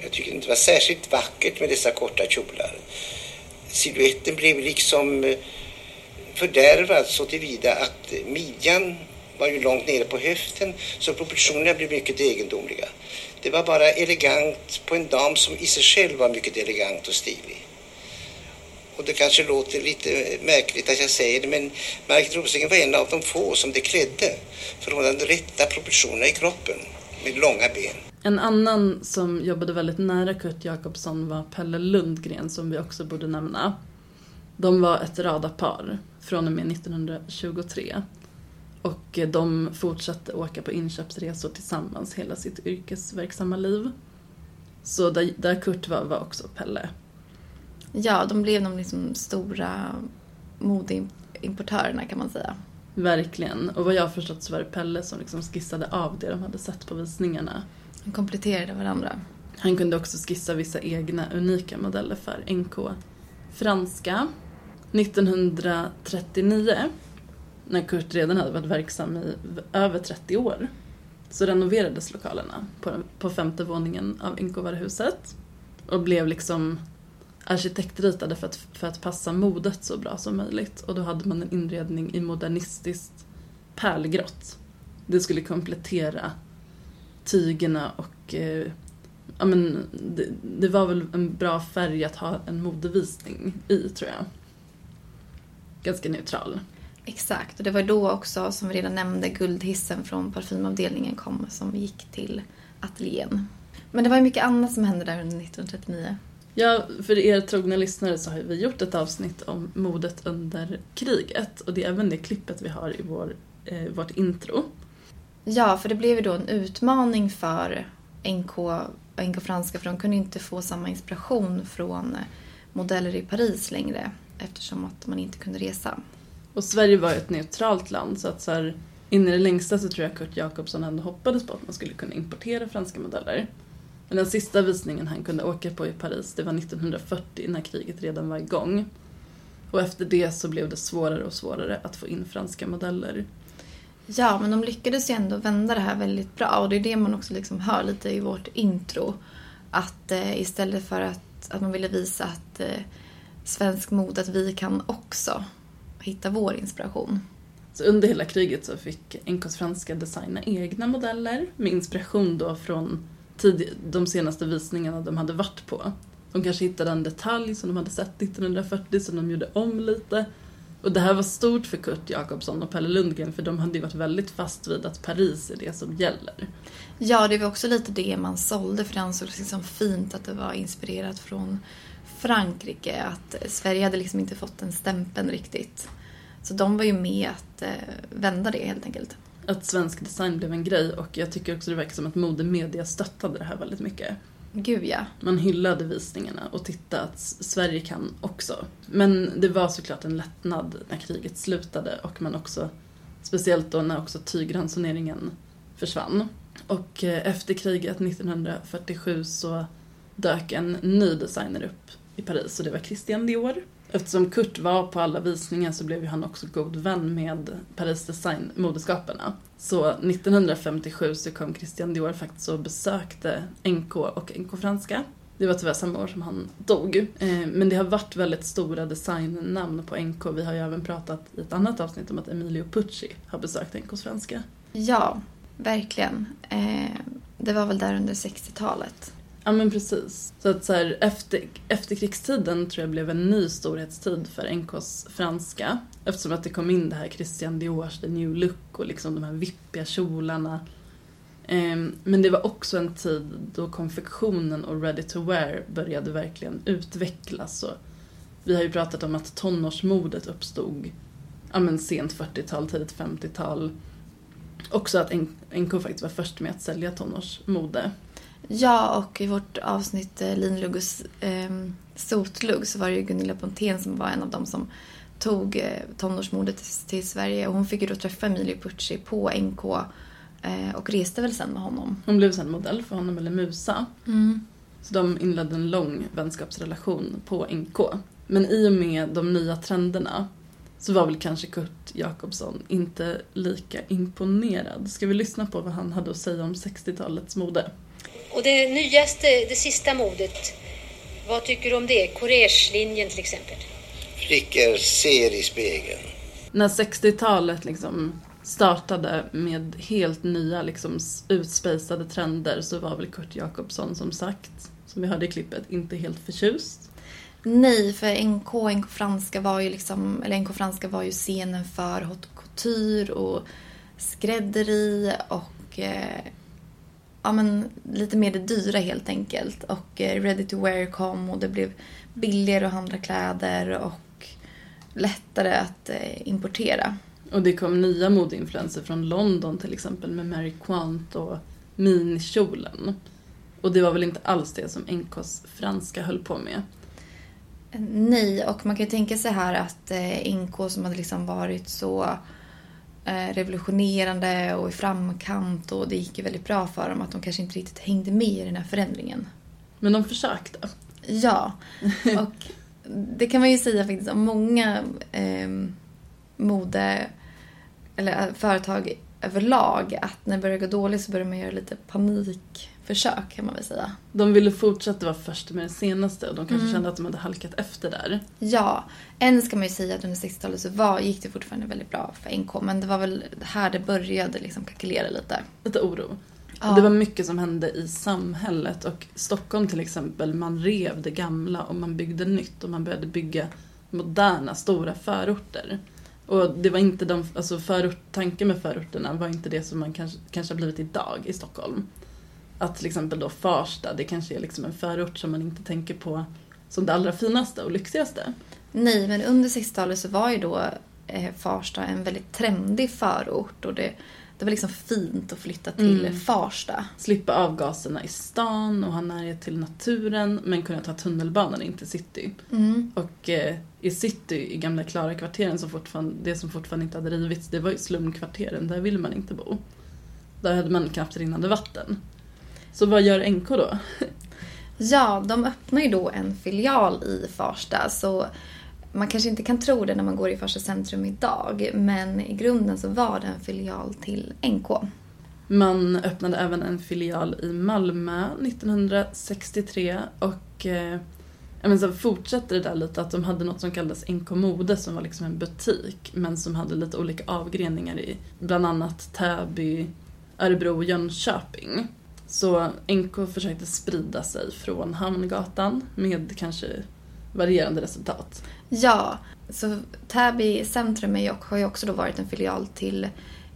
Jag tycker inte det var särskilt vackert med dessa korta kjolar. Siluetten blev liksom eh, fördärvad så tillvida att midjan var ju långt nere på höften så proportionerna blev mycket egendomliga. Det var bara elegant på en dam som i sig själv var mycket elegant och stilig. Och det kanske låter lite märkligt att jag säger det men Margit Rosengren var en av de få som det klädde. För hon hade de rätta proportionerna i kroppen med långa ben. En annan som jobbade väldigt nära Kurt Jakobsson var Pelle Lundgren som vi också borde nämna. De var ett radarpar från och med 1923. Och de fortsatte åka på inköpsresor tillsammans hela sitt yrkesverksamma liv. Så där, där Kurt var, var också Pelle. Ja, de blev de liksom stora modeimportörerna kan man säga. Verkligen. Och vad jag har förstått så var det Pelle som liksom skissade av det de hade sett på visningarna. De kompletterade varandra. Han kunde också skissa vissa egna unika modeller för NK franska. 1939, när Kurt redan hade varit verksam i över 30 år, så renoverades lokalerna på, på femte våningen av NK-varuhuset och blev liksom arkitektritade för att, för att passa modet så bra som möjligt. Och då hade man en inredning i modernistiskt pärlgrått. Det skulle komplettera tygerna och eh, ja, men det, det var väl en bra färg att ha en modevisning i tror jag. Ganska neutral. Exakt, och det var då också som vi redan nämnde guldhissen från parfymavdelningen kom som gick till ateljén. Men det var ju mycket annat som hände där under 1939. Ja, för er trogna lyssnare så har vi gjort ett avsnitt om modet under kriget och det är även det klippet vi har i vår, eh, vårt intro. Ja, för det blev ju då en utmaning för NK och NK franska för de kunde inte få samma inspiration från modeller i Paris längre eftersom att man inte kunde resa. Och Sverige var ju ett neutralt land så att så här, in i det längsta så tror jag Kurt Jakobsson ändå hoppades på att man skulle kunna importera franska modeller. Men den sista visningen han kunde åka på i Paris, det var 1940 när kriget redan var igång. Och efter det så blev det svårare och svårare att få in franska modeller. Ja, men de lyckades ju ändå vända det här väldigt bra och det är det man också liksom hör lite i vårt intro. Att eh, istället för att, att man ville visa att eh, svensk mode, att vi kan också hitta vår inspiration. Så under hela kriget så fick NKs franska designa egna modeller med inspiration då från tid, de senaste visningarna de hade varit på. De kanske hittade en detalj som de hade sett 1940 som de gjorde om lite. Och det här var stort för Kurt Jakobsson och Pelle Lundgren för de hade ju varit väldigt fast vid att Paris är det som gäller. Ja, det var också lite det man sålde för det ansågs liksom fint att det var inspirerat från Frankrike. Att Sverige hade liksom inte fått den stämpeln riktigt. Så de var ju med att eh, vända det helt enkelt. Att svensk design blev en grej och jag tycker också det verkar som att modemedia stöttade det här väldigt mycket. Gud ja. Man hyllade visningarna och tittade att Sverige kan också. Men det var såklart en lättnad när kriget slutade och man också, speciellt då när också tygransoneringen försvann. Och eh, efter kriget 1947 så dök en ny designer upp i Paris och det var Christian Dior. Eftersom Kurt var på alla visningar så blev ju han också god vän med Paris Design, modeskaparna. Så 1957 så kom Christian Dior faktiskt och besökte NK och NK Franska. Det var tyvärr samma år som han dog. Eh, men det har varit väldigt stora designnamn på NK. Vi har ju även pratat i ett annat avsnitt om att Emilio Pucci har besökt NKs franska. Ja, verkligen. Eh, det var väl där under 60-talet. Ja men precis. Så att så här, efter, efterkrigstiden tror jag blev en ny storhetstid för NKs franska. Eftersom att det kom in det här Christian Diors The New Look och liksom de här vippiga kjolarna. Ehm, men det var också en tid då konfektionen och ready to wear började verkligen utvecklas. Och vi har ju pratat om att tonårsmodet uppstod ja, men sent 40-tal, tidigt 50-tal. Också att NK faktiskt var först med att sälja tonårsmode. Ja, och i vårt avsnitt Linluggs eh, sotlugg så var det ju Gunilla Pontén som var en av dem som tog eh, tonårsmodet till, till Sverige. Och hon fick ju då träffa Emilio Pucci på NK eh, och reste väl sen med honom. Hon blev sen modell för honom, eller musa. Mm. Så de inledde en lång vänskapsrelation på NK. Men i och med de nya trenderna så var väl kanske Kurt Jakobsson inte lika imponerad. Ska vi lyssna på vad han hade att säga om 60-talets mode? Och det nyaste, det sista modet, vad tycker du om det? Courage-linjen till exempel. Flickor ser i spegeln. När 60-talet liksom startade med helt nya liksom utspejsade trender så var väl Kurt Jakobsson som sagt, som vi hörde i klippet, inte helt förtjust. Nej, för NK, NK Franska var ju liksom, eller NK Franska var ju scenen för haute couture och skrädderi och eh, ja men lite mer det dyra helt enkelt. Och eh, ready to wear kom och det blev billigare att handla kläder och lättare att eh, importera. Och det kom nya modeinfluenser från London till exempel med Mary Quant och minikjolen. Och det var väl inte alls det som NKs franska höll på med. Nej, och man kan ju tänka sig här att eh, NK som hade liksom varit så eh, revolutionerande och i framkant och det gick ju väldigt bra för dem att de kanske inte riktigt hängde med i den här förändringen. Men de försökte. Ja, och det kan man ju säga faktiskt om många eh, mode eller eh, företag överlag att när det börjar gå dåligt så börjar man göra lite panikförsök kan man väl säga. De ville fortsätta vara först med det senaste och de kanske Mm. kände att de hade halkat efter där. Ja, än ska man ju säga att under 60-talet så var, gick det fortfarande väldigt bra för NK men det var väl här det började liksom kalkylera lite. Lite oro. Ja. Och Det var mycket som hände i samhället och Stockholm till exempel, man rev det gamla och man byggde nytt och man började bygga moderna, stora förorter. Och det var inte de, alltså förort, tanken med förorterna var inte det som man kanske, kanske har blivit idag i Stockholm. Att till exempel då Farsta, det kanske är liksom en förort som man inte tänker på som det allra finaste och lyxigaste. Nej, men under 60-talet så var ju då eh, Farsta en väldigt trendig förort och det, det var liksom fint att flytta till Mm. Farsta. Slippa avgaserna i stan och ha närhet till naturen men kunna ta tunnelbanan in till city. Mm. Och eh, i city, i gamla Klara-kvarteren, som fortfarande, det som fortfarande inte hade rivits, det var ju slumkvarteren. Där ville man inte bo. Där hade man knappt rinnande vatten. Så vad gör NK då? Ja, de öppnar ju då en filial i Farsta så man kanske inte kan tro det när man går i Farsta centrum idag men i grunden så var det en filial till NK. Man öppnade även en filial i Malmö 1963 och eh, men så fortsätter det där lite att de hade något som kallades NK Mode som var liksom en butik men som hade lite olika avgreningar i bland annat Täby, Örebro och Jönköping. Så NK försökte sprida sig från Hamngatan med kanske varierande resultat. Ja, så Täby centrum är har ju också då varit en filial till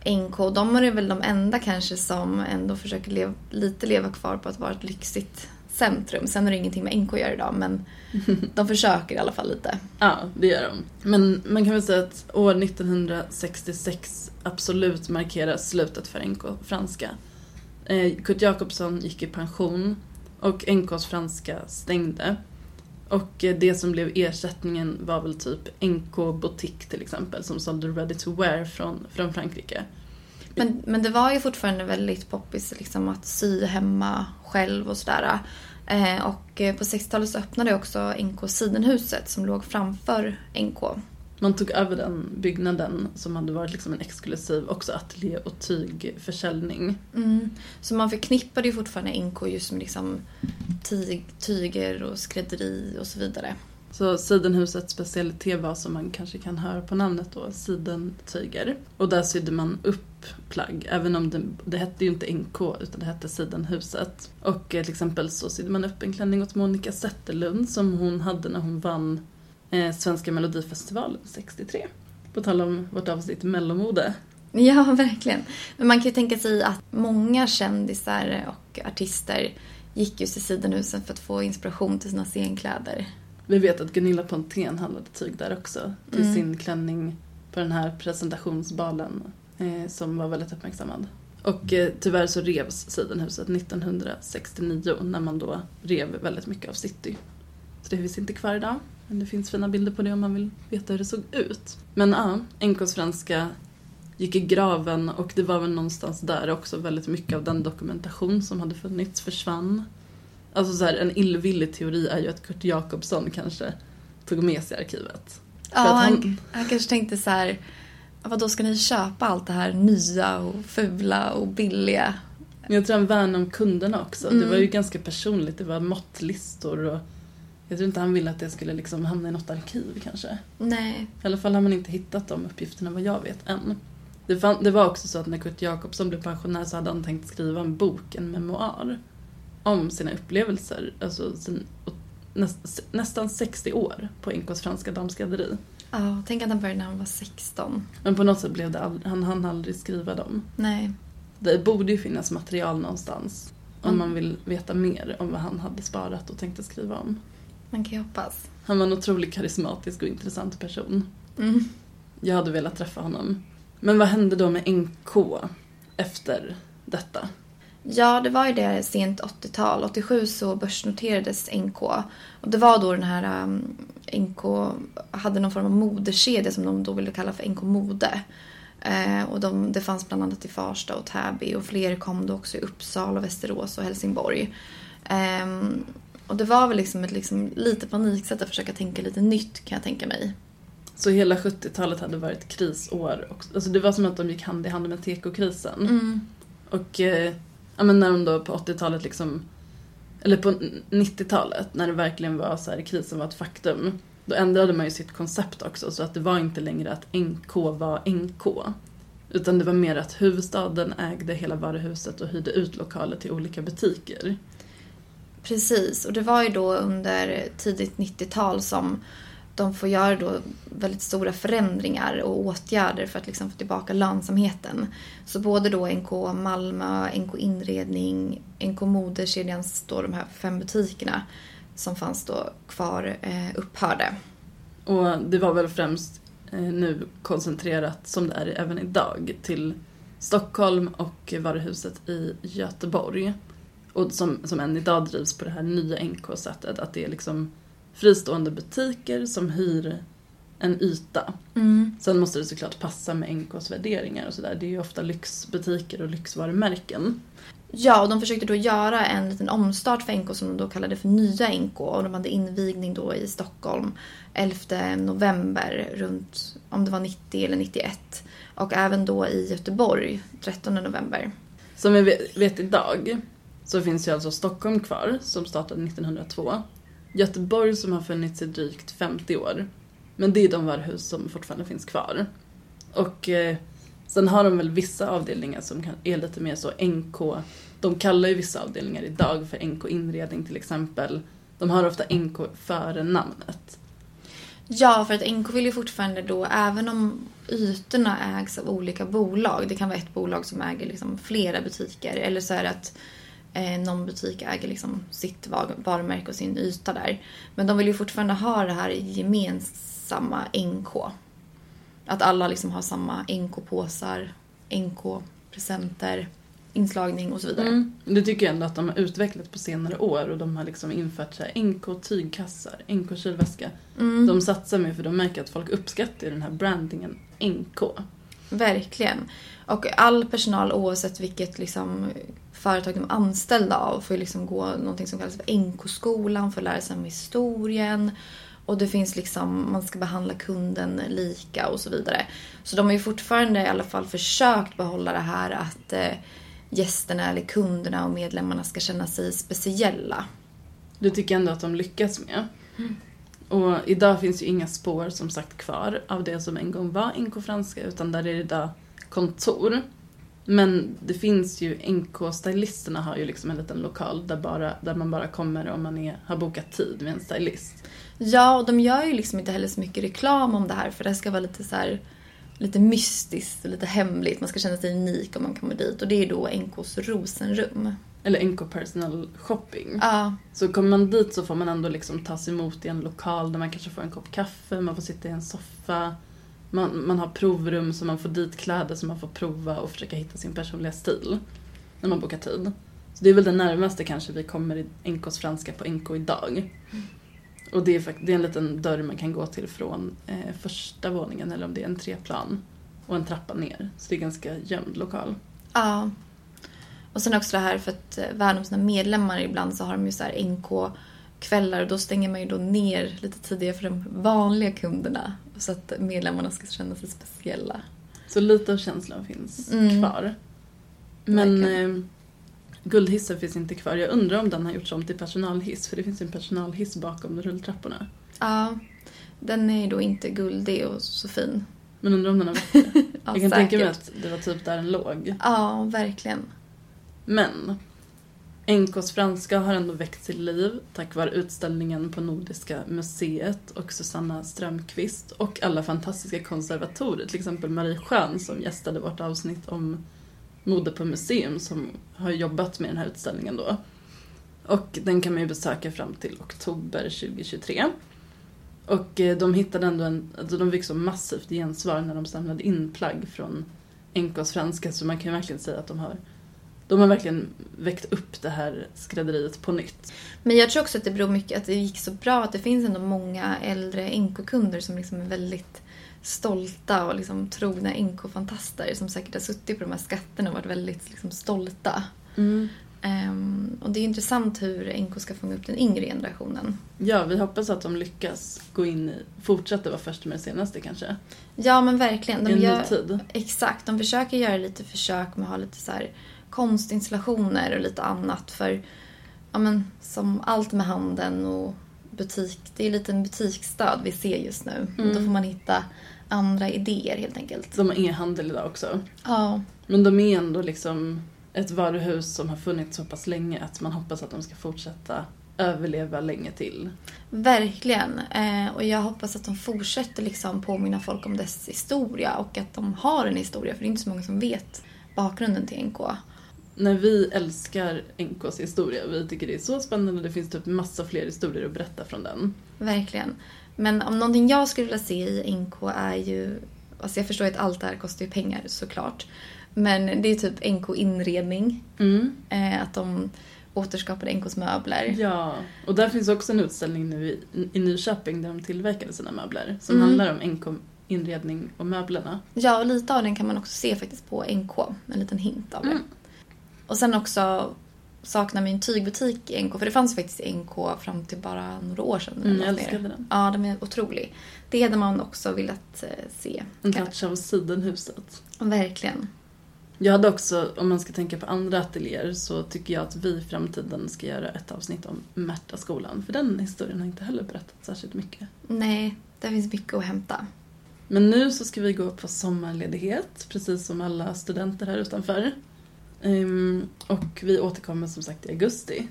NK. De är väl de enda kanske som ändå försöker leva, lite leva kvar på att vara ett lyxigt centrum. Sen har det ingenting med NK att göra idag men de försöker i alla fall lite. Ja, det gör de. Men man kan väl säga att år 1966 absolut markerar slutet för NK franska. Eh, Kurt Jakobsson gick i pension och NKs franska stängde. Och eh, det som blev ersättningen var väl typ NK Boutique till exempel som sålde ready to wear från, från Frankrike. Men, men det var ju fortfarande väldigt poppis liksom att sy hemma själv och sådär. Eh, och eh, på 60-talet så öppnade också NK Sidenhuset som låg framför NK. Man tog över den byggnaden som hade varit liksom en exklusiv också ateljé och tygförsäljning. Mm. Så man förknippade ju fortfarande NK just med liksom tyg, tyger och skrädderi och så vidare. Så Sidenhusets specialitet var som man kanske kan höra på namnet då, sidentyger. Och där sydde man upp plagg, även om det, det hette ju inte NK utan det hette Sidenhuset. Och eh, till exempel så sydde man upp en klänning åt Monica Zetterlund som hon hade när hon vann eh, Svenska Melodifestivalen 63. På tal om vårt avsnitt mellomode. Ja, verkligen. Men man kan ju tänka sig att många kändisar och artister gick just till Sidenhusen för att få inspiration till sina scenkläder. Vi vet att Gunilla Pontén handlade tyg där också till Mm. sin klänning på den här presentationsbalen eh, som var väldigt uppmärksammad. Och eh, tyvärr så revs Sidenhuset 1969 när man då rev väldigt mycket av city. Så det finns inte kvar idag. Men det finns fina bilder på det om man vill veta hur det såg ut. Men ja, NKs franska gick i graven och det var väl någonstans där också väldigt mycket av den dokumentation som hade funnits försvann. Alltså så här, en illvillig teori är ju att Kurt Jakobsson kanske tog med sig arkivet. Ja, han, han- han kanske tänkte så här, vad då ska ni köpa allt det här nya och fula och billiga? Jag tror han värnade om kunderna också. Det Mm. var ju ganska personligt. Det var måttlistor och jag tror inte han ville att det skulle liksom hamna i något arkiv kanske. Nej. I alla fall har man inte hittat de uppgifterna vad jag vet än. Det, fann, det var också så att när Kurt Jakobsson blev pensionär så hade han tänkt skriva en bok, en memoar, om sina upplevelser. Alltså sin, näst, nästan 60 år på NKs franska damskrädderi. Ja, tänk att han började när han var 16. Men på något sätt blev det aldrig, han hann aldrig skriva dem. Nej. Det borde ju finnas material någonstans. Om Mm. man vill veta mer om vad han hade sparat och tänkte skriva om. Man kan ju hoppas. Han var en otroligt karismatisk och intressant person. Mm. Jag hade velat träffa honom. Men vad hände då med NK efter detta? Ja, det var ju det sent 80-tal. 87 så börsnoterades NK. Och det var då den här um, NK hade någon form av moderkedja som de då ville kalla för NK Mode. Eh, och de, det fanns bland annat i Farsta och Täby och fler kom då också i Uppsala, Västerås och Helsingborg. Ehm, och det var väl liksom ett liksom, lite paniksätt att försöka tänka lite nytt kan jag tänka mig. Så hela 70-talet hade varit krisår. också. Alltså det var som att de gick hand i hand med tekokrisen. Mm. Och eh, ja, men när de då på 80-talet liksom, eller på 90-talet när det verkligen var så här, krisen var ett faktum. Då ändrade man ju sitt koncept också så att det var inte längre att NK var NK. Utan det var mer att huvudstaden ägde hela varuhuset och hyrde ut lokaler till olika butiker. Precis, och det var ju då under tidigt 90-tal som de får göra då väldigt stora förändringar och åtgärder för att liksom få tillbaka lönsamheten. Så både då NK Malmö, NK Inredning, NK Modekedjans då de här fem butikerna som fanns då kvar eh, upphörde. Och det var väl främst eh, nu koncentrerat, som det är även idag, till Stockholm och varuhuset i Göteborg. Och som, som än idag drivs på det här nya NK-sättet, att det är liksom fristående butiker som hyr en yta. Mm. Sen måste det såklart passa med NKs värderingar och sådär. Det är ju ofta lyxbutiker och lyxvarumärken. Ja, och de försökte då göra en liten omstart för NK som de då kallade för Nya NK. Och de hade invigning då i Stockholm 11 november runt, om det var 90 eller 91. Och även då i Göteborg 13 november. Som vi vet- vet idag så finns ju alltså Stockholm kvar, som startade 1902. Göteborg som har funnits i drygt 50 år. Men det är de varuhus som fortfarande finns kvar. Och eh, sen har de väl vissa avdelningar som kan, är lite mer så NK. De kallar ju vissa avdelningar idag för NK inredning till exempel. De har ofta NK före namnet. Ja, för att NK vill ju fortfarande då, även om ytorna ägs av olika bolag, det kan vara ett bolag som äger liksom flera butiker, eller så är det att eh, någon butik äger liksom sitt var- varumärke och sin yta där. Men de vill ju fortfarande ha det här gemensamma NK. Att alla liksom har samma NK-påsar, NK-presenter, inslagning och så vidare. Mm. Det tycker jag ändå att de har utvecklat på senare år och de har liksom infört så här NK tygkassar, NK kylväska. Mm. De satsar mer för de märker att folk uppskattar den här brandingen NK. Verkligen. Och all personal oavsett vilket liksom, företag de är anställda av får ju liksom gå någonting som kallas för NK-skolan för att lära sig om historien. Och det finns liksom, man ska behandla kunden lika och så vidare. Så de har ju fortfarande i alla fall försökt behålla det här att eh, gästerna eller kunderna och medlemmarna ska känna sig speciella. Det tycker ändå att de lyckas med. Och idag finns ju inga spår som sagt kvar av det som en gång var NK Franska utan där är det idag kontor. Men det finns ju, NK-stylisterna har ju liksom en liten lokal där, bara, där man bara kommer om man är, har bokat tid med en stylist. Ja, och de gör ju liksom inte heller så mycket reklam om det här för det ska vara lite så här lite mystiskt och lite hemligt. Man ska känna sig unik om man kommer dit och det är då NKs Rosenrum. Eller NK Personal Shopping. Ja. Så kommer man dit så får man ändå liksom tas emot i en lokal där man kanske får en kopp kaffe, man får sitta i en soffa. Man, man har provrum så man får dit kläder så man får prova och försöka hitta sin personliga stil. När man bokar tid. Så det är väl det närmaste kanske vi kommer i NKs franska på NK idag. Och det är, det är en liten dörr man kan gå till från eh, första våningen eller om det är en treplan. Och en trappa ner. Så det är ganska gömd lokal. Ja. Och sen också det här för att eh, värna om sina medlemmar ibland så har de ju så här NK-kvällar och då stänger man ju då ner lite tidigare för de vanliga kunderna. Så att medlemmarna ska känna sig speciella. Så lite av känslan finns Mm. kvar. Men eh, guldhissen finns inte kvar. Jag undrar om den har gjorts om till personalhiss, för det finns en personalhiss bakom rulltrapporna. Ja. Den är ju då inte guldig och så fin. Men undrar om den har det. Ja, Jag kan tänka mig säkert. att det var typ där den låg. Ja, verkligen. Men NKs franska har ändå väckt till liv tack vare utställningen på Nordiska museet och Susanna Strömqvist och alla fantastiska konservatorer, till exempel Marie Schön som gästade vårt avsnitt om mode på museum som har jobbat med den här utställningen då. Och den kan man ju besöka fram till oktober 2023. Och eh, de hittade ändå en, alltså de fick så massivt gensvar när de samlade in plagg från NKs franska så man kan ju verkligen säga att de har de har verkligen väckt upp det här skrädderiet på nytt. Men jag tror också att det beror mycket att det gick så bra att det finns ändå många äldre NK-kunder som liksom är väldigt stolta och liksom trogna NK-fantaster som säkert har suttit på de här skatterna och varit väldigt liksom stolta. Ehm, och det är intressant hur NK ska fånga upp den yngre generationen. Ja, vi hoppas att de lyckas gå in i, fortsätta vara först med det senaste kanske. Ja men verkligen. I en ny gör, tid. Exakt, de försöker göra lite försök med att ha lite så här konstinstallationer och lite annat för ja, men, som allt med handeln och butik, det är lite en butiksdöd vi ser just nu. Och då Mm. får man hitta andra idéer helt enkelt. De har e-handel idag också. Ja. Men de är ändå liksom ett varuhus som har funnits så pass länge att man hoppas att de ska fortsätta överleva länge till. Verkligen. Eh, och jag hoppas att de fortsätter liksom påminna folk om dess historia och att de har en historia för det är inte så många som vet bakgrunden till NK. När vi älskar NKs historia, vi tycker det är så spännande, det finns typ massa fler historier att berätta från den. Verkligen. Men om någonting jag skulle vilja se i NK är ju... Alltså jag förstår att allt det här kostar ju pengar såklart. Men det är typ NK inredning. Mm. Eh, att de återskapade NKs möbler. Ja, och där finns också en utställning nu i, i Nyköping där de tillverkade sina möbler som Mm. handlar om NK inredning och möblerna. Ja, och lite av den kan man också se faktiskt på NK. En liten hint av det. Mm. Och sen också saknar vi en tygbutik i NK. För det fanns faktiskt i NK fram till bara några år sedan. Mm, jag älskade den. Ja, den är otrolig. Det hade man också velat eh, se. En touch av sidenhuset. Verkligen. Jag hade också, om man ska tänka på andra ateljéer, så tycker jag att vi i framtiden ska göra ett avsnitt om Märtaskolan. För den historien har inte heller berättat särskilt mycket. Nej, det finns mycket att hämta. Men nu så ska vi gå på sommarledighet, precis som alla studenter här utanför. Um, och vi återkommer som sagt i augusti.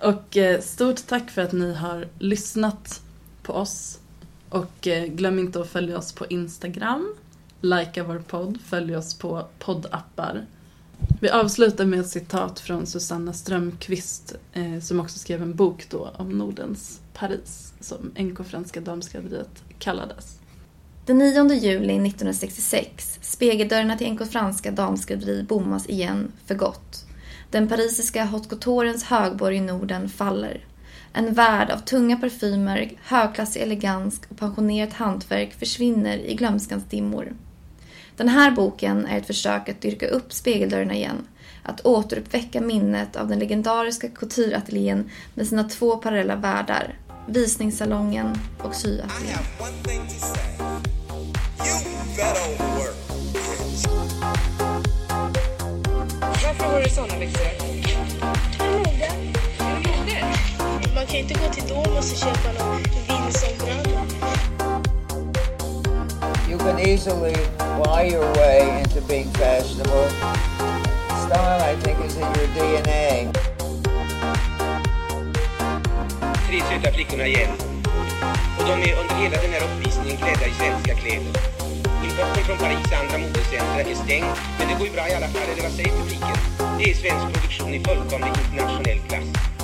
Och eh, stort tack för att ni har lyssnat på oss. Och eh, glöm inte att följa oss på Instagram. Likea vår podd, följ oss på poddappar. Vi avslutar med ett citat från Susanna Strömqvist eh, som också skrev en bok då om Nordens Paris som NK Franska Damskrädderiet kallades. Den 9 juli 1966, spegeldörrarna till NK Franska damskrädderi bommas igen för gott. Den parisiska haute couturens högborg i Norden faller. En värld av tunga parfymer, högklassig elegans och pensionerat hantverk försvinner i glömskans dimmor. Den här boken är ett försök att dyrka upp spegeldörrarna igen. Att återuppväcka minnet av den legendariska coutureateljén med sina två parallella världar. Visningssalongen och syateljén. Varför var det såna du modig? Man kan inte gå till Domus och köpa någon vinsombralla. You can easily lie your way into being fashionable. Style, I think, is in your DNA. Tre söta flickorna igen. Och de är under hela den här uppvisningen klädda i svenska kläder. Importen från Paris andra modecentra är stängd, men det går ju bra i alla fall, eller vad säger publiken? Det är svensk produktion i fullkomlig internationell klass.